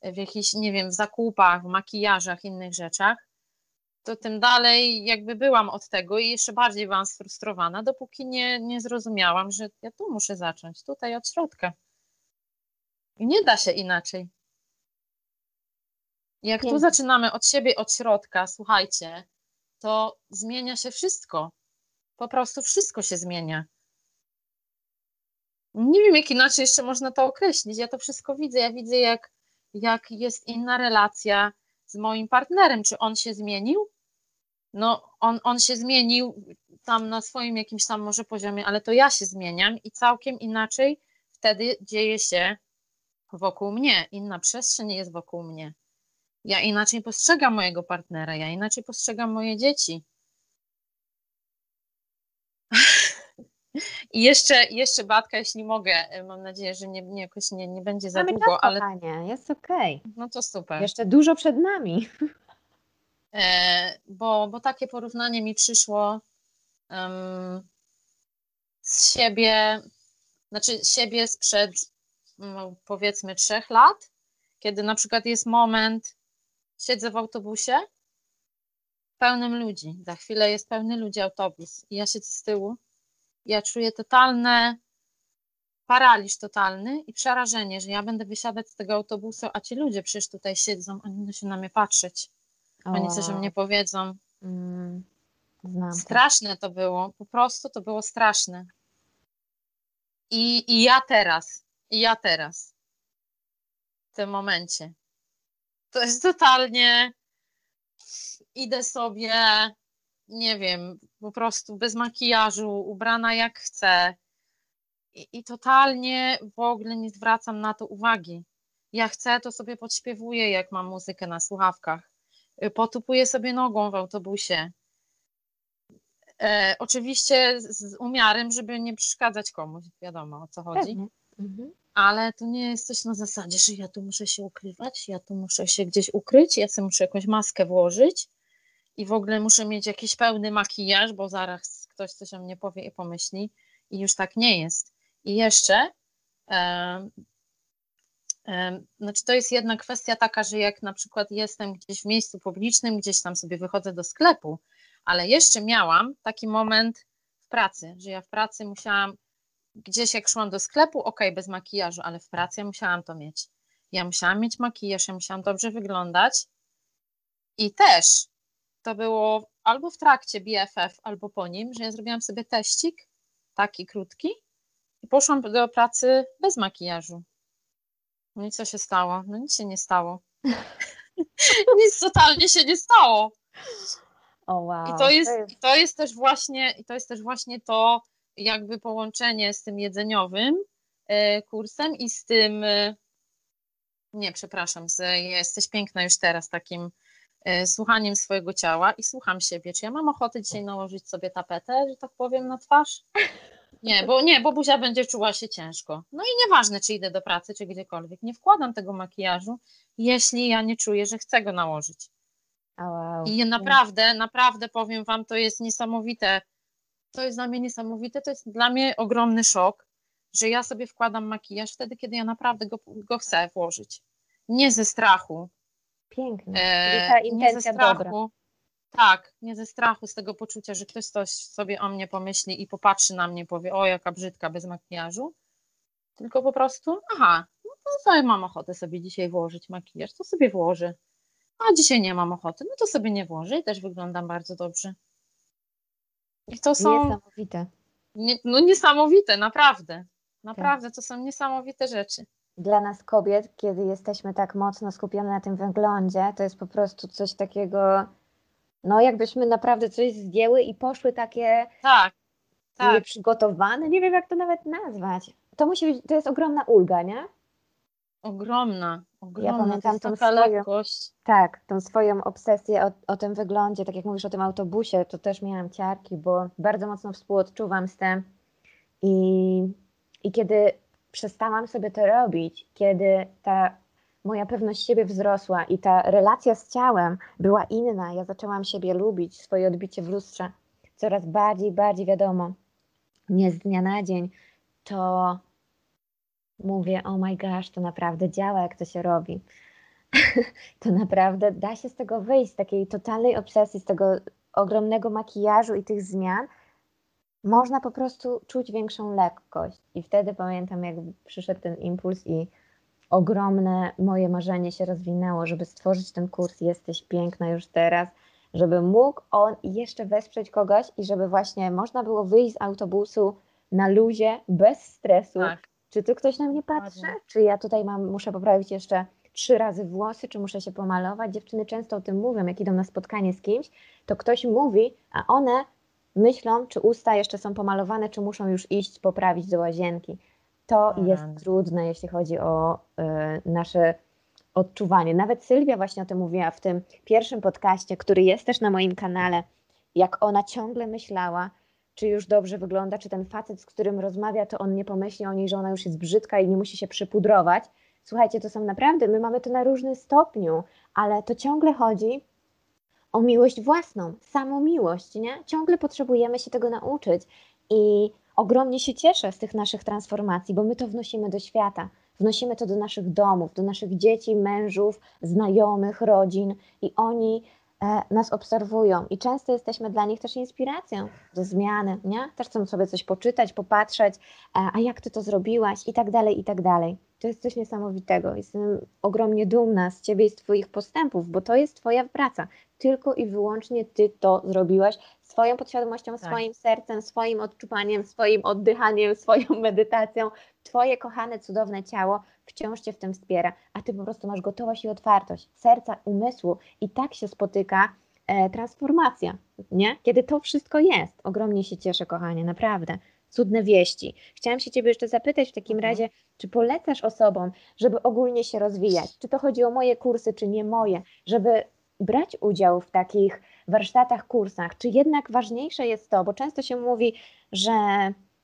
w jakichś, nie wiem, w zakupach, w makijażach, innych rzeczach, to tym dalej jakby byłam od tego i jeszcze bardziej byłam sfrustrowana, dopóki nie, nie zrozumiałam, że ja tu muszę zacząć, tutaj od środka. I nie da się inaczej. Jak tu Pięknie. zaczynamy od siebie, od środka, słuchajcie, to zmienia się wszystko. Po prostu wszystko się zmienia. Nie wiem, jak inaczej jeszcze można to określić. Ja to wszystko widzę. Ja widzę, jak, jak jest inna relacja z moim partnerem. Czy on się zmienił? No, on, on się zmienił tam na swoim jakimś tam może poziomie, ale to ja się zmieniam i całkiem inaczej wtedy dzieje się wokół mnie. Inna przestrzeń jest wokół mnie. Ja inaczej postrzegam mojego partnera, ja inaczej postrzegam moje dzieci. I jeszcze, jeszcze Batka, jeśli mogę, mam nadzieję, że nie, nie, jakoś nie, nie będzie za Mamy długo, czas, ale kochanie, jest okej. no to super. Jeszcze dużo przed nami. E, bo, bo takie porównanie mi przyszło em, z siebie, znaczy siebie sprzed no, powiedzmy trzech lat, kiedy na przykład jest moment, siedzę w autobusie pełnym ludzi, za chwilę jest pełny ludzi autobus i ja siedzę z tyłu, ja czuję totalne paraliż totalny i przerażenie, że ja będę wysiadać z tego autobusu, a ci ludzie przecież tutaj siedzą, oni będą się na mnie patrzeć, oni coś o mnie powiedzą. mm. Straszne to było, po prostu to było straszne. I, i ja teraz, i ja teraz, w tym momencie, to jest totalnie, idę sobie, nie wiem, po prostu bez makijażu, ubrana jak chcę i, i totalnie w ogóle nie zwracam na to uwagi. Ja chcę, to sobie podśpiewuję, jak mam muzykę na słuchawkach. Y, Potupuję sobie nogą w autobusie. E, oczywiście z umiarem, żeby nie przeszkadzać komuś, wiadomo o co chodzi. Mhm. ale to nie jest coś na zasadzie, że ja tu muszę się ukrywać, ja tu muszę się gdzieś ukryć, ja sobie muszę jakąś maskę włożyć i w ogóle muszę mieć jakiś pełny makijaż, bo zaraz ktoś coś o mnie powie i pomyśli i już tak nie jest. I jeszcze, em, em, znaczy to jest jedna kwestia taka, że jak na przykład jestem gdzieś w miejscu publicznym, gdzieś tam sobie wychodzę do sklepu, ale jeszcze miałam taki moment w pracy, że ja w pracy musiałam, gdzieś jak szłam do sklepu, ok, bez makijażu, ale w pracy ja musiałam to mieć. Ja musiałam mieć makijaż, ja musiałam dobrze wyglądać i też to było albo w trakcie BFF, albo po nim, że ja zrobiłam sobie teścik, taki krótki i poszłam do pracy bez makijażu. No i co się stało? No nic się nie stało. nic totalnie się nie stało. O wow. I to jest, i to jest też właśnie, i to jest też właśnie to jakby połączenie z tym jedzeniowym e, kursem i z tym, e, nie, przepraszam, z jesteś piękna już teraz takim słuchaniem swojego ciała i słucham siebie, czy ja mam ochotę dzisiaj nałożyć sobie tapetę, że tak powiem, na twarz? Nie, bo nie, bo buzia będzie czuła się ciężko. No i nieważne, czy idę do pracy, czy gdziekolwiek, nie wkładam tego makijażu, jeśli ja nie czuję, że chcę go nałożyć. O, wow. I naprawdę, naprawdę powiem Wam, to jest niesamowite. To jest dla mnie niesamowite, to jest dla mnie ogromny szok, że ja sobie wkładam makijaż wtedy, kiedy ja naprawdę go, go chcę włożyć. Nie ze strachu. Piękne. E, ta nie ze intencja dobra. strachu. Tak, nie ze strachu, z tego poczucia, że ktoś coś sobie o mnie pomyśli i popatrzy na mnie, powie, o jaka brzydka bez makijażu. Tylko po prostu, aha, no to sobie mam ochotę sobie dzisiaj włożyć makijaż, to sobie włożę. A dzisiaj nie mam ochoty, no to sobie nie włożę i też wyglądam bardzo dobrze. I to są Niesamowite. nie, no niesamowite, naprawdę. Naprawdę, to są niesamowite rzeczy. Dla nas kobiet, kiedy jesteśmy tak mocno skupione na tym wyglądzie, to jest po prostu coś takiego, no jakbyśmy naprawdę coś zdjęły i poszły takie Tak, tak. nieprzygotowane, nie wiem jak to nawet nazwać. To musi być, to jest ogromna ulga, nie? Ogromna, ogromna. to pamiętam tą swoją- lekkość. Tak, tą swoją obsesję o, o tym wyglądzie, tak jak mówisz o tym autobusie, to też miałam ciarki, bo bardzo mocno współodczuwam z tym. I, I kiedy przestałam sobie to robić, kiedy ta moja pewność siebie wzrosła i ta relacja z ciałem była inna, ja zaczęłam siebie lubić, swoje odbicie w lustrze coraz bardziej, bardziej wiadomo, nie z dnia na dzień, to mówię, oh my gosh, to naprawdę działa, jak to się robi to naprawdę da się z tego wyjść, z takiej totalnej obsesji, z tego ogromnego makijażu i tych zmian. Można po prostu czuć większą lekkość. I wtedy pamiętam, jak przyszedł ten impuls i ogromne moje marzenie się rozwinęło, żeby stworzyć ten kurs Jesteś piękna już teraz, żeby mógł on jeszcze wesprzeć kogoś i żeby właśnie można było wyjść z autobusu na luzie, bez stresu. Tak. Czy tu ktoś na mnie patrzy? Czy ja tutaj mam, muszę poprawić jeszcze trzy razy włosy, czy muszę się pomalować? Dziewczyny często o tym mówią, jak idą na spotkanie z kimś, to ktoś mówi, a one myślą, czy usta jeszcze są pomalowane, czy muszą już iść poprawić do łazienki. To O jest rany. trudne, jeśli chodzi o y, nasze odczuwanie. Nawet Sylwia właśnie o tym mówiła w tym pierwszym podcaście, który jest też na moim kanale, jak ona ciągle myślała, czy już dobrze wygląda, czy ten facet, z którym rozmawia, to on nie pomyśli o niej, że ona już jest brzydka i nie musi się przypudrować. Słuchajcie, to są naprawdę, my mamy to na różnym stopniu, ale to ciągle chodzi o miłość własną, samą miłość, nie? Ciągle potrzebujemy się tego nauczyć i ogromnie się cieszę z tych naszych transformacji, bo my to wnosimy do świata, wnosimy to do naszych domów, do naszych dzieci, mężów, znajomych, rodzin i oni e, nas obserwują i często jesteśmy dla nich też inspiracją do zmiany, nie? Też chcą sobie coś poczytać, popatrzeć, e, a jak ty to zrobiłaś i tak dalej, i tak dalej. To jest coś niesamowitego. Jestem ogromnie dumna z ciebie i z twoich postępów, bo to jest twoja praca. Tylko i wyłącznie ty to zrobiłaś swoją podświadomością, Tak. swoim sercem, swoim odczuwaniem, swoim oddychaniem, swoją medytacją. Twoje kochane, cudowne ciało wciąż cię w tym wspiera, a ty po prostu masz gotowość i otwartość serca, umysłu i tak się spotyka e, transformacja, nie? Kiedy to wszystko jest. Ogromnie się cieszę, kochanie, naprawdę. Cudne wieści. Chciałam się Ciebie jeszcze zapytać w takim Mhm. razie, czy polecasz osobom, żeby ogólnie się rozwijać? Czy to chodzi o moje kursy, czy nie moje, żeby brać udział w takich warsztatach, kursach? Czy jednak ważniejsze jest to, bo często się mówi, że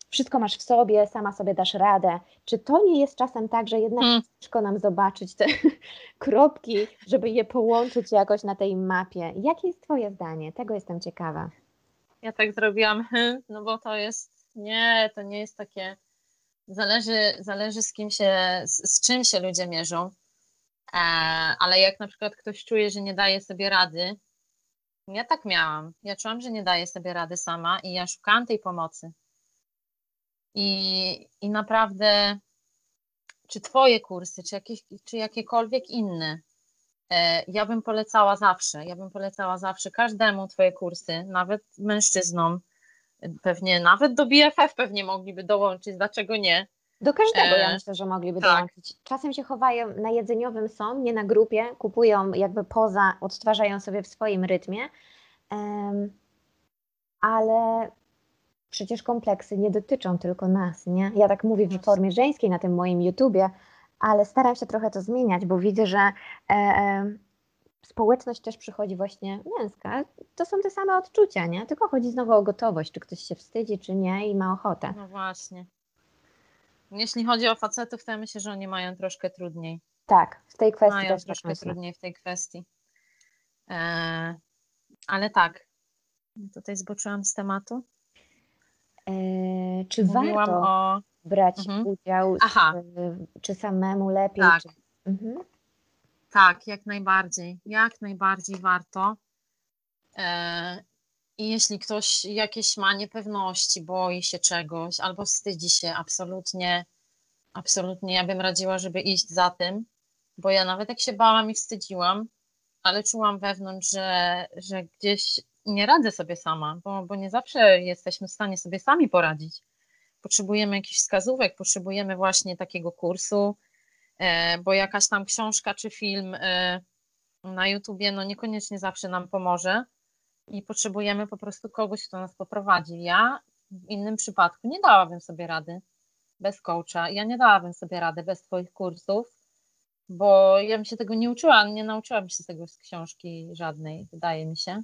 wszystko masz w sobie, sama sobie dasz radę. Czy to nie jest czasem tak, że jednak Hmm. ciężko nam zobaczyć te kropki, żeby je połączyć jakoś na tej mapie? Jakie jest Twoje zdanie? Tego jestem ciekawa. Ja tak zrobiłam, no bo to jest, nie, to nie jest takie, zależy, zależy z kim się, z, z czym się ludzie mierzą, e, ale jak na przykład ktoś czuje, że nie daje sobie rady, ja tak miałam, ja czułam, że nie daję sobie rady sama i ja szukałam tej pomocy. I, i naprawdę, czy twoje kursy, czy, jakieś, czy jakiekolwiek inne, E, Ja bym polecała zawsze, ja bym polecała zawsze każdemu Twoje kursy, nawet mężczyznom, pewnie nawet do BFF pewnie mogliby dołączyć, dlaczego nie? Do każdego ja E, myślę, że mogliby tak. dołączyć. Czasem się chowają na jedzeniowym są, nie na grupie, kupują jakby poza, odtwarzają sobie w swoim rytmie, Em, ale przecież kompleksy nie dotyczą tylko nas, nie? Ja tak mówię w formie żeńskiej na tym moim YouTubie, ale staram się trochę to zmieniać, bo widzę, że e, e, społeczność też przychodzi właśnie męska. To są te same odczucia, nie? Tylko chodzi znowu o gotowość, czy ktoś się wstydzi, czy nie i ma ochotę. No właśnie. Jeśli chodzi o facetów, to ja myślę, że oni mają troszkę trudniej. Tak, w tej kwestii Mają też tak troszkę myślę. trudniej w tej kwestii. E, ale tak, tutaj zboczyłam z tematu. E, czy Mówiłam warto o. brać Mhm. udział, Aha. czy samemu lepiej? Tak. Czy... Mhm. Tak, jak najbardziej. Jak najbardziej warto. E, I jeśli ktoś jakieś ma niepewności, boi się czegoś albo wstydzi się, absolutnie, absolutnie ja bym radziła, żeby iść za tym, bo ja nawet jak się bałam i wstydziłam, ale czułam wewnątrz, że, że gdzieś nie radzę sobie sama, bo, bo nie zawsze jesteśmy w stanie sobie sami poradzić. Potrzebujemy jakichś wskazówek, potrzebujemy właśnie takiego kursu, bo jakaś tam książka czy film e, na YouTubie no niekoniecznie zawsze nam pomoże i potrzebujemy po prostu kogoś, kto nas poprowadzi. Ja w innym przypadku nie dałabym sobie rady bez coacha, ja nie dałabym sobie rady bez Twoich kursów, bo ja bym się tego nie uczyła, nie nauczyłam się tego z książki żadnej, wydaje mi się.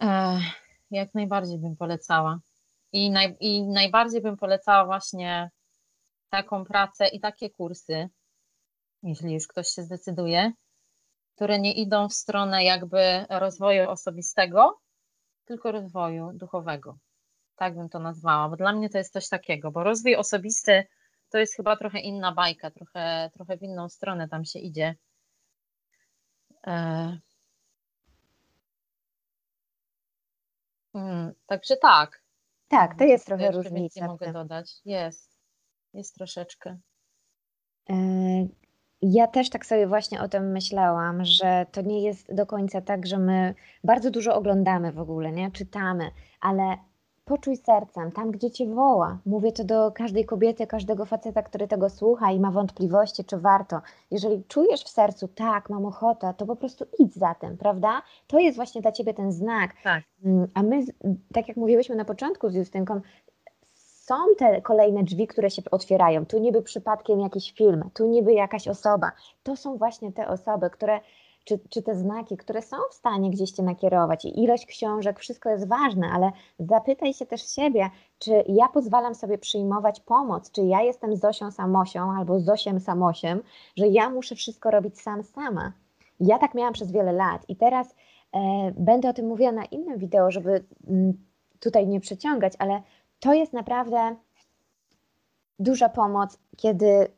Ech, jak najbardziej bym polecała. I, naj, I najbardziej bym polecała właśnie taką pracę i takie kursy, jeśli już ktoś się zdecyduje, które nie idą w stronę jakby rozwoju osobistego, tylko rozwoju duchowego. Tak bym to nazwała, bo dla mnie to jest coś takiego, bo rozwój osobisty to jest chyba trochę inna bajka, trochę, trochę w inną stronę tam się idzie. E... Mm, także tak. Tak, to jest trochę Jeszcze różnica. mogę dodać. Jest. Jest troszeczkę. E, Ja też tak sobie właśnie o tym myślałam, że to nie jest do końca tak, że my bardzo dużo oglądamy w ogóle, nie? Czytamy, ale poczuj sercem, tam gdzie cię woła. Mówię to do każdej kobiety, każdego faceta, który tego słucha i ma wątpliwości, czy warto. Jeżeli czujesz w sercu, tak, mam ochotę, to po prostu idź za tym, prawda? To jest właśnie dla ciebie ten znak. Tak. Mm, a my, tak jak mówiłyśmy na początku z Justynką, są te kolejne drzwi, które się otwierają. Tu niby przypadkiem jakiś film, tu niby jakaś osoba. To są właśnie te osoby, które czy, czy te znaki, które są w stanie gdzieś cię nakierować i ilość książek, wszystko jest ważne, ale zapytaj się też siebie, czy ja pozwalam sobie przyjmować pomoc, czy ja jestem Zosią Samosią albo Zosiem Samosiem, że ja muszę wszystko robić sam sama. Ja tak miałam przez wiele lat i teraz e, będę o tym mówiła na innym wideo, żeby m, mm, tutaj nie przeciągać, ale to jest naprawdę duża pomoc, kiedy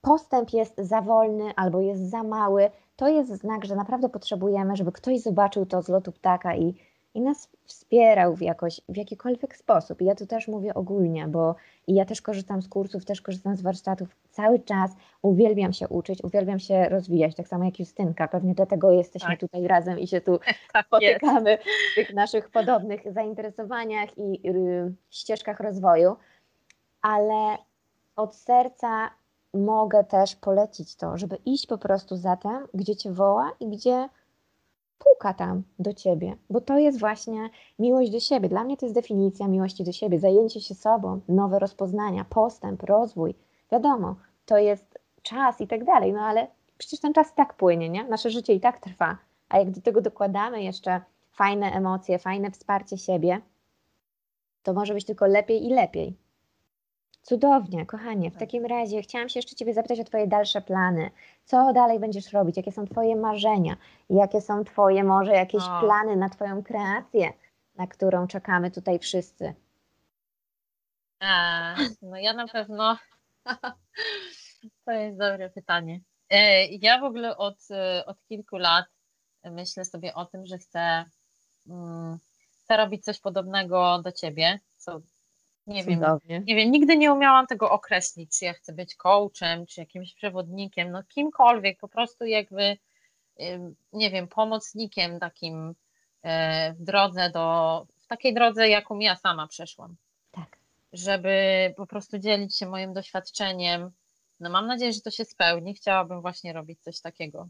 postęp jest za wolny albo jest za mały, to jest znak, że naprawdę potrzebujemy, żeby ktoś zobaczył to z lotu ptaka i, i nas wspierał w, jakoś, w jakikolwiek sposób. I ja tu też mówię ogólnie, bo i ja też korzystam z kursów, też korzystam z warsztatów cały czas. Uwielbiam się uczyć, uwielbiam się rozwijać, tak samo jak Justynka. Pewnie dlatego jesteśmy tak. tutaj razem i się tu tak spotykamy jest. w tych naszych podobnych zainteresowaniach i y, ścieżkach rozwoju. Ale od serca mogę też polecić to, żeby iść po prostu za tym, gdzie cię woła i gdzie puka tam do ciebie, bo to jest właśnie miłość do siebie. Dla mnie to jest definicja miłości do siebie, zajęcie się sobą, nowe rozpoznania, postęp, rozwój. Wiadomo, to jest czas i tak dalej, no ale przecież ten czas i tak płynie, nie? Nasze życie i tak trwa. A jak do tego dokładamy jeszcze fajne emocje, fajne wsparcie siebie, to może być tylko lepiej i lepiej. Cudownie, kochanie. W tak. takim razie chciałam się jeszcze Ciebie zapytać o Twoje dalsze plany. Co dalej będziesz robić? Jakie są Twoje marzenia? Jakie są Twoje może jakieś o. plany na Twoją kreację, na którą czekamy tutaj wszyscy? A, no ja na pewno. to jest dobre pytanie. E, ja w ogóle od, e, od kilku lat myślę sobie o tym, że chcę, mm, chcę robić coś podobnego do Ciebie, co nie wiem, nie wiem, nigdy nie umiałam tego określić, czy ja chcę być coachem, czy jakimś przewodnikiem, no kimkolwiek, po prostu jakby, nie wiem, pomocnikiem takim e, w drodze do, w takiej drodze, jaką ja sama przeszłam. Tak. Żeby po prostu dzielić się moim doświadczeniem. No mam nadzieję, że to się spełni. Chciałabym właśnie robić coś takiego.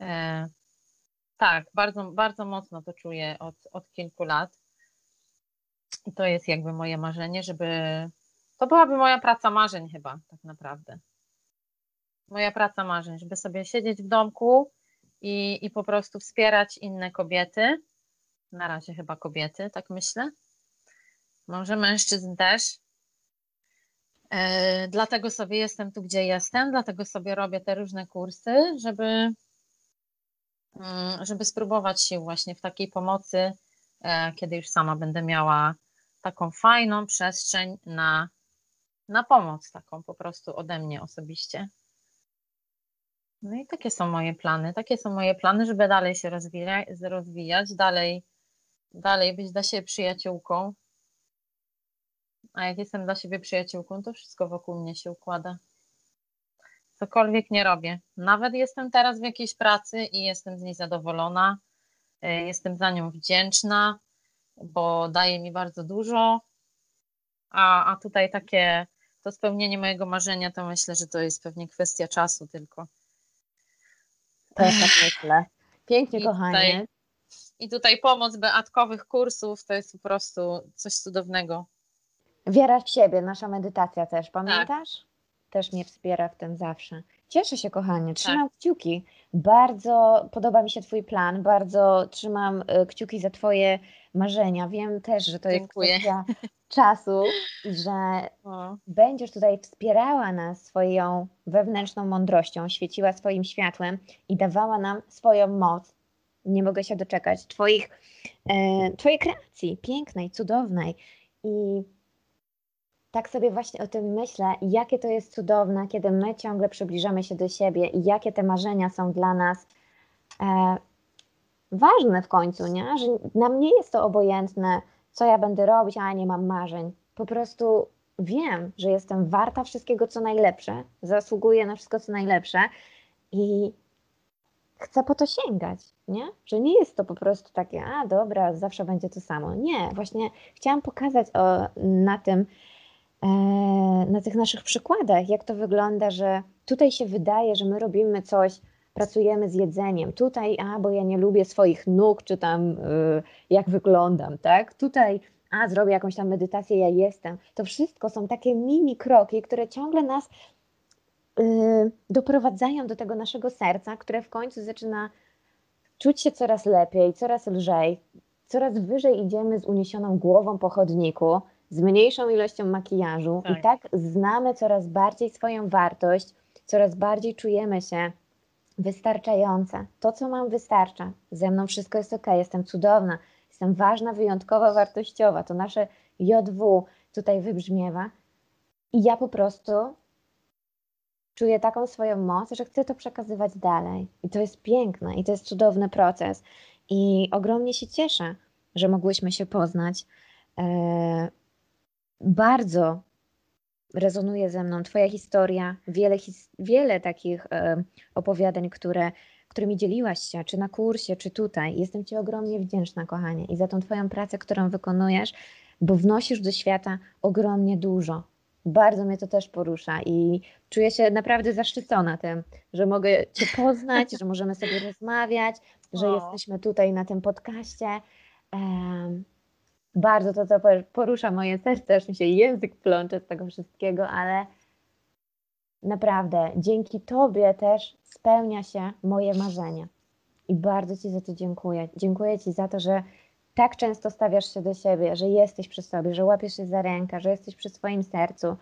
E, tak, bardzo, bardzo mocno to czuję od, od kilku lat. I to jest jakby moje marzenie, żeby. To byłaby moja praca marzeń, chyba, tak naprawdę. Moja praca marzeń, żeby sobie siedzieć w domku i, i po prostu wspierać inne kobiety. Na razie chyba kobiety, tak myślę. Może mężczyzn też. E, dlatego sobie jestem tu, gdzie jestem, dlatego sobie robię te różne kursy, żeby, mm, żeby spróbować się właśnie w takiej pomocy, e, kiedy już sama będę miała taką fajną przestrzeń na, na pomoc, taką po prostu ode mnie osobiście. No i takie są moje plany. Takie są moje plany, żeby dalej się rozwijać, rozwijać dalej, dalej być dla siebie przyjaciółką. A jak jestem dla siebie przyjaciółką, to wszystko wokół mnie się układa. Cokolwiek nie robię. Nawet jestem teraz w jakiejś pracy i jestem z niej zadowolona. Y, jestem za nią wdzięczna bo daje mi bardzo dużo, a, a tutaj takie to spełnienie mojego marzenia, to myślę, że to jest pewnie kwestia czasu tylko. Też tak myślę. Pięknie, I kochanie. Tutaj, I tutaj pomoc beatkowych kursów to jest po prostu coś cudownego. Wiara w siebie, nasza medytacja też, pamiętasz? Tak. Też mnie wspiera w tym zawsze. Cieszę się, kochanie, trzymam tak. kciuki. Bardzo podoba mi się Twój plan, bardzo trzymam y, kciuki za Twoje marzenia. Wiem też, że to Dziękuję. jest kwestia czasu, że o. będziesz tutaj wspierała nas swoją wewnętrzną mądrością, świeciła swoim światłem i dawała nam swoją moc. Nie mogę się doczekać Twoich, e, Twojej kreacji, pięknej, cudownej. I tak sobie właśnie o tym myślę, jakie to jest cudowne, kiedy my ciągle przybliżamy się do siebie i jakie te marzenia są dla nas e, ważne w końcu, nie? że nam nie jest to obojętne, co ja będę robić, a nie mam marzeń. Po prostu wiem, że jestem warta wszystkiego, co najlepsze, zasługuję na wszystko, co najlepsze i chcę po to sięgać, nie? Że nie jest to po prostu takie, a dobra, zawsze będzie to samo. Nie, właśnie chciałam pokazać o, na tym, na tych naszych przykładach, jak to wygląda, że tutaj się wydaje, że my robimy coś, pracujemy z jedzeniem. Tutaj, a bo ja nie lubię swoich nóg, czy tam y, jak wyglądam, tak? Tutaj, a zrobię jakąś tam medytację, ja jestem. To wszystko są takie mini kroki, które ciągle nas y, doprowadzają do tego naszego serca, które w końcu zaczyna czuć się coraz lepiej, coraz lżej, coraz wyżej idziemy z uniesioną głową po chodniku, z mniejszą ilością makijażu tak. i tak znamy coraz bardziej swoją wartość, coraz bardziej czujemy się wystarczające. To, co mam, wystarcza. Ze mną wszystko jest ok, jestem cudowna, jestem ważna, wyjątkowa, wartościowa. To nasze JW tutaj wybrzmiewa. I ja po prostu czuję taką swoją moc, że chcę to przekazywać dalej. I to jest piękne, i to jest cudowny proces. I ogromnie się cieszę, że mogłyśmy się poznać. Bardzo rezonuje ze mną Twoja historia, wiele, his wiele takich e, opowiadań, które, którymi dzieliłaś się, czy na kursie, czy tutaj. Jestem Ci ogromnie wdzięczna, kochanie, i za tą Twoją pracę, którą wykonujesz, bo wnosisz do świata ogromnie dużo. Bardzo mnie to też porusza i czuję się naprawdę zaszczycona tym, że mogę Cię poznać, że możemy sobie rozmawiać, że o. jesteśmy tutaj na tym podcaście. Bardzo to, co porusza moje serce, aż mi się język plącze z tego wszystkiego, ale naprawdę dzięki Tobie też spełnia się moje marzenie. I bardzo Ci za to dziękuję. Dziękuję Ci za to, że tak często stawiasz się do siebie, że jesteś przy sobie, że łapiesz się za rękę, że jesteś przy swoim sercu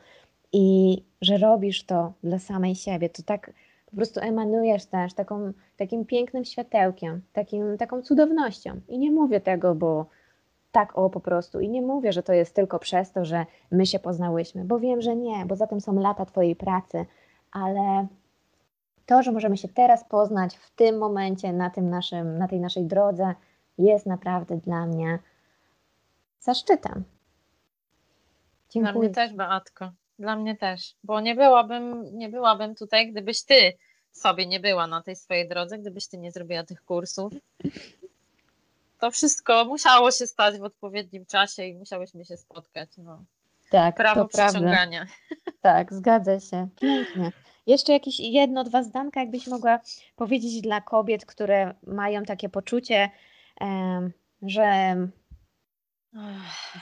i że robisz to dla samej siebie. To tak po prostu emanujesz też taką, takim pięknym światełkiem, takim, taką cudownością. I nie mówię tego, bo tak o po prostu. I nie mówię, że to jest tylko przez to, że my się poznałyśmy, bo wiem, że nie, bo za tym są lata Twojej pracy, ale to, że możemy się teraz poznać w tym momencie, na, tym naszym, na tej naszej drodze, jest naprawdę dla mnie zaszczytem. Dziękuję. Dla mnie też, Beatko. Dla mnie też, bo nie byłabym, nie byłabym tutaj, gdybyś ty sobie nie była na tej swojej drodze, gdybyś ty nie zrobiła tych kursów, to wszystko musiało się stać w odpowiednim czasie i musiałyśmy się spotkać. No. Tak, Prawo przyciągania. Prawda. Tak, zgadza się. Pięknie. Jeszcze jakieś jedno, dwa zdanka, jakbyś mogła powiedzieć dla kobiet, które mają takie poczucie, że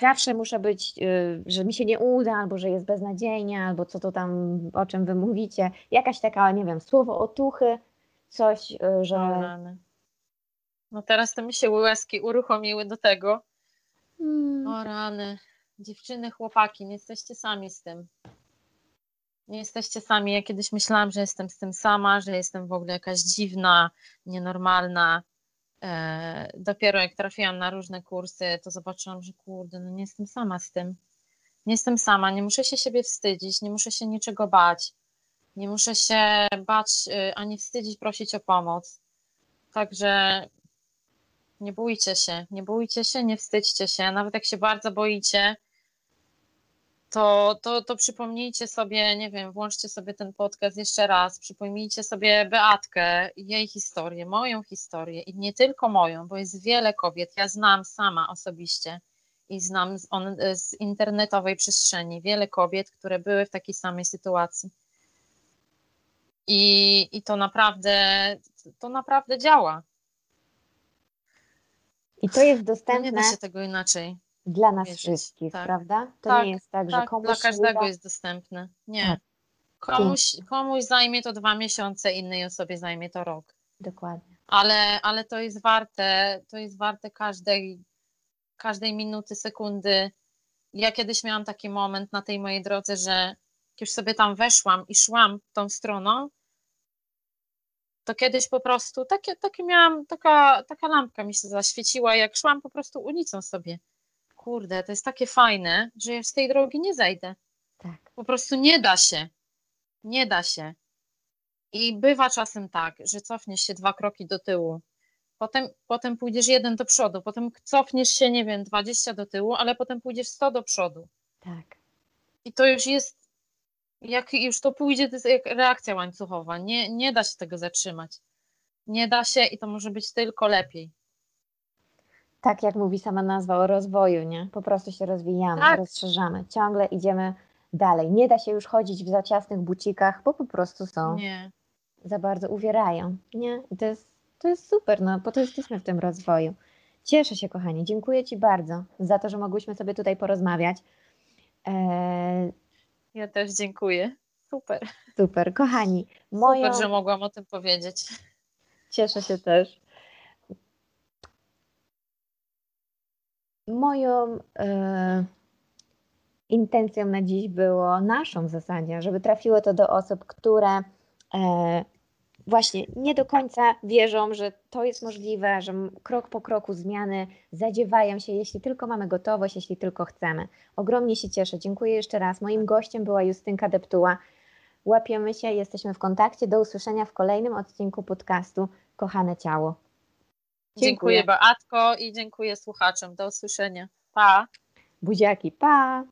zawsze muszę być, y, że mi się nie uda, albo że jest beznadziejnie, albo co to tam, o czym wy mówicie. Jakaś taka, nie wiem, słowo otuchy, coś, y, że... No teraz to mi się łezki uruchomiły do tego. Hmm. O rany. Dziewczyny, chłopaki, nie jesteście sami z tym. Nie jesteście sami. Ja kiedyś myślałam, że jestem z tym sama, że jestem w ogóle jakaś dziwna, nienormalna. E, dopiero jak trafiłam na różne kursy, to zobaczyłam, że kurde, no nie jestem sama z tym. Nie jestem sama, nie muszę się siebie wstydzić, nie muszę się niczego bać. Nie muszę się bać y, ani wstydzić, prosić o pomoc. Także nie bójcie się, nie bójcie się, nie wstydźcie się. Nawet jak się bardzo boicie, to, to, to przypomnijcie sobie, nie wiem, włączcie sobie ten podcast jeszcze raz, przypomnijcie sobie Beatkę, jej historię, moją historię i nie tylko moją, bo jest wiele kobiet, ja znam sama osobiście i znam z, on, z internetowej przestrzeni wiele kobiet, które były w takiej samej sytuacji. I, i to naprawdę, to naprawdę działa. I to jest dostępne. No nie da się tego inaczej. Dla nas wszystkich, tak. prawda? To tak, nie jest tak, tak że komuś. Dla każdego jest dostępne. Nie. Tak. Komuś, komuś zajmie to dwa miesiące, innej osobie zajmie to rok. Dokładnie. Ale, ale to jest warte, to jest warte każdej, każdej minuty, sekundy. Ja kiedyś miałam taki moment na tej mojej drodze, że już sobie tam weszłam i szłam tą stroną, to kiedyś po prostu takie, takie miałam, taka, taka lampka mi się zaświeciła, jak szłam po prostu ulicą sobie. Kurde, to jest takie fajne, że ja z tej drogi nie zejdę. Tak. Po prostu nie da się. Nie da się. I bywa czasem tak, że cofniesz się dwa kroki do tyłu, potem, potem pójdziesz jeden do przodu, potem cofniesz się, nie wiem, 20 do tyłu, ale potem pójdziesz 100 do przodu. Tak. I to już jest, jak już to pójdzie, to jest jak reakcja łańcuchowa. Nie, nie da się tego zatrzymać. Nie da się i to może być tylko lepiej. Tak jak mówi sama nazwa o rozwoju, nie? Po prostu się rozwijamy, Tak. rozszerzamy, ciągle idziemy dalej. Nie da się już chodzić w za ciasnych bucikach, bo po prostu są Nie. za bardzo uwierają, nie? I to jest, to jest super, no po to jesteśmy w tym rozwoju. Cieszę się, kochani, dziękuję Ci bardzo za to, że mogłyśmy sobie tutaj porozmawiać. Eee, Ja też dziękuję. Super. super, kochani, moją... Super, że mogłam o tym powiedzieć. Cieszę się też. Moją e, intencją na dziś było, naszą w zasadzie, żeby trafiło to do osób, które e, właśnie nie do końca wierzą, że to jest możliwe, że krok po kroku zmiany zadziewają się, jeśli tylko mamy gotowość, jeśli tylko chcemy. Ogromnie się cieszę. Dziękuję jeszcze raz. Moim gościem była Justynka Deptuła. Łapiemy się, jesteśmy w kontakcie. Do usłyszenia w kolejnym odcinku podcastu Kochane Ciało. Dziękuję Beatko i dziękuję słuchaczom. Do usłyszenia. Pa! Buziaki, pa!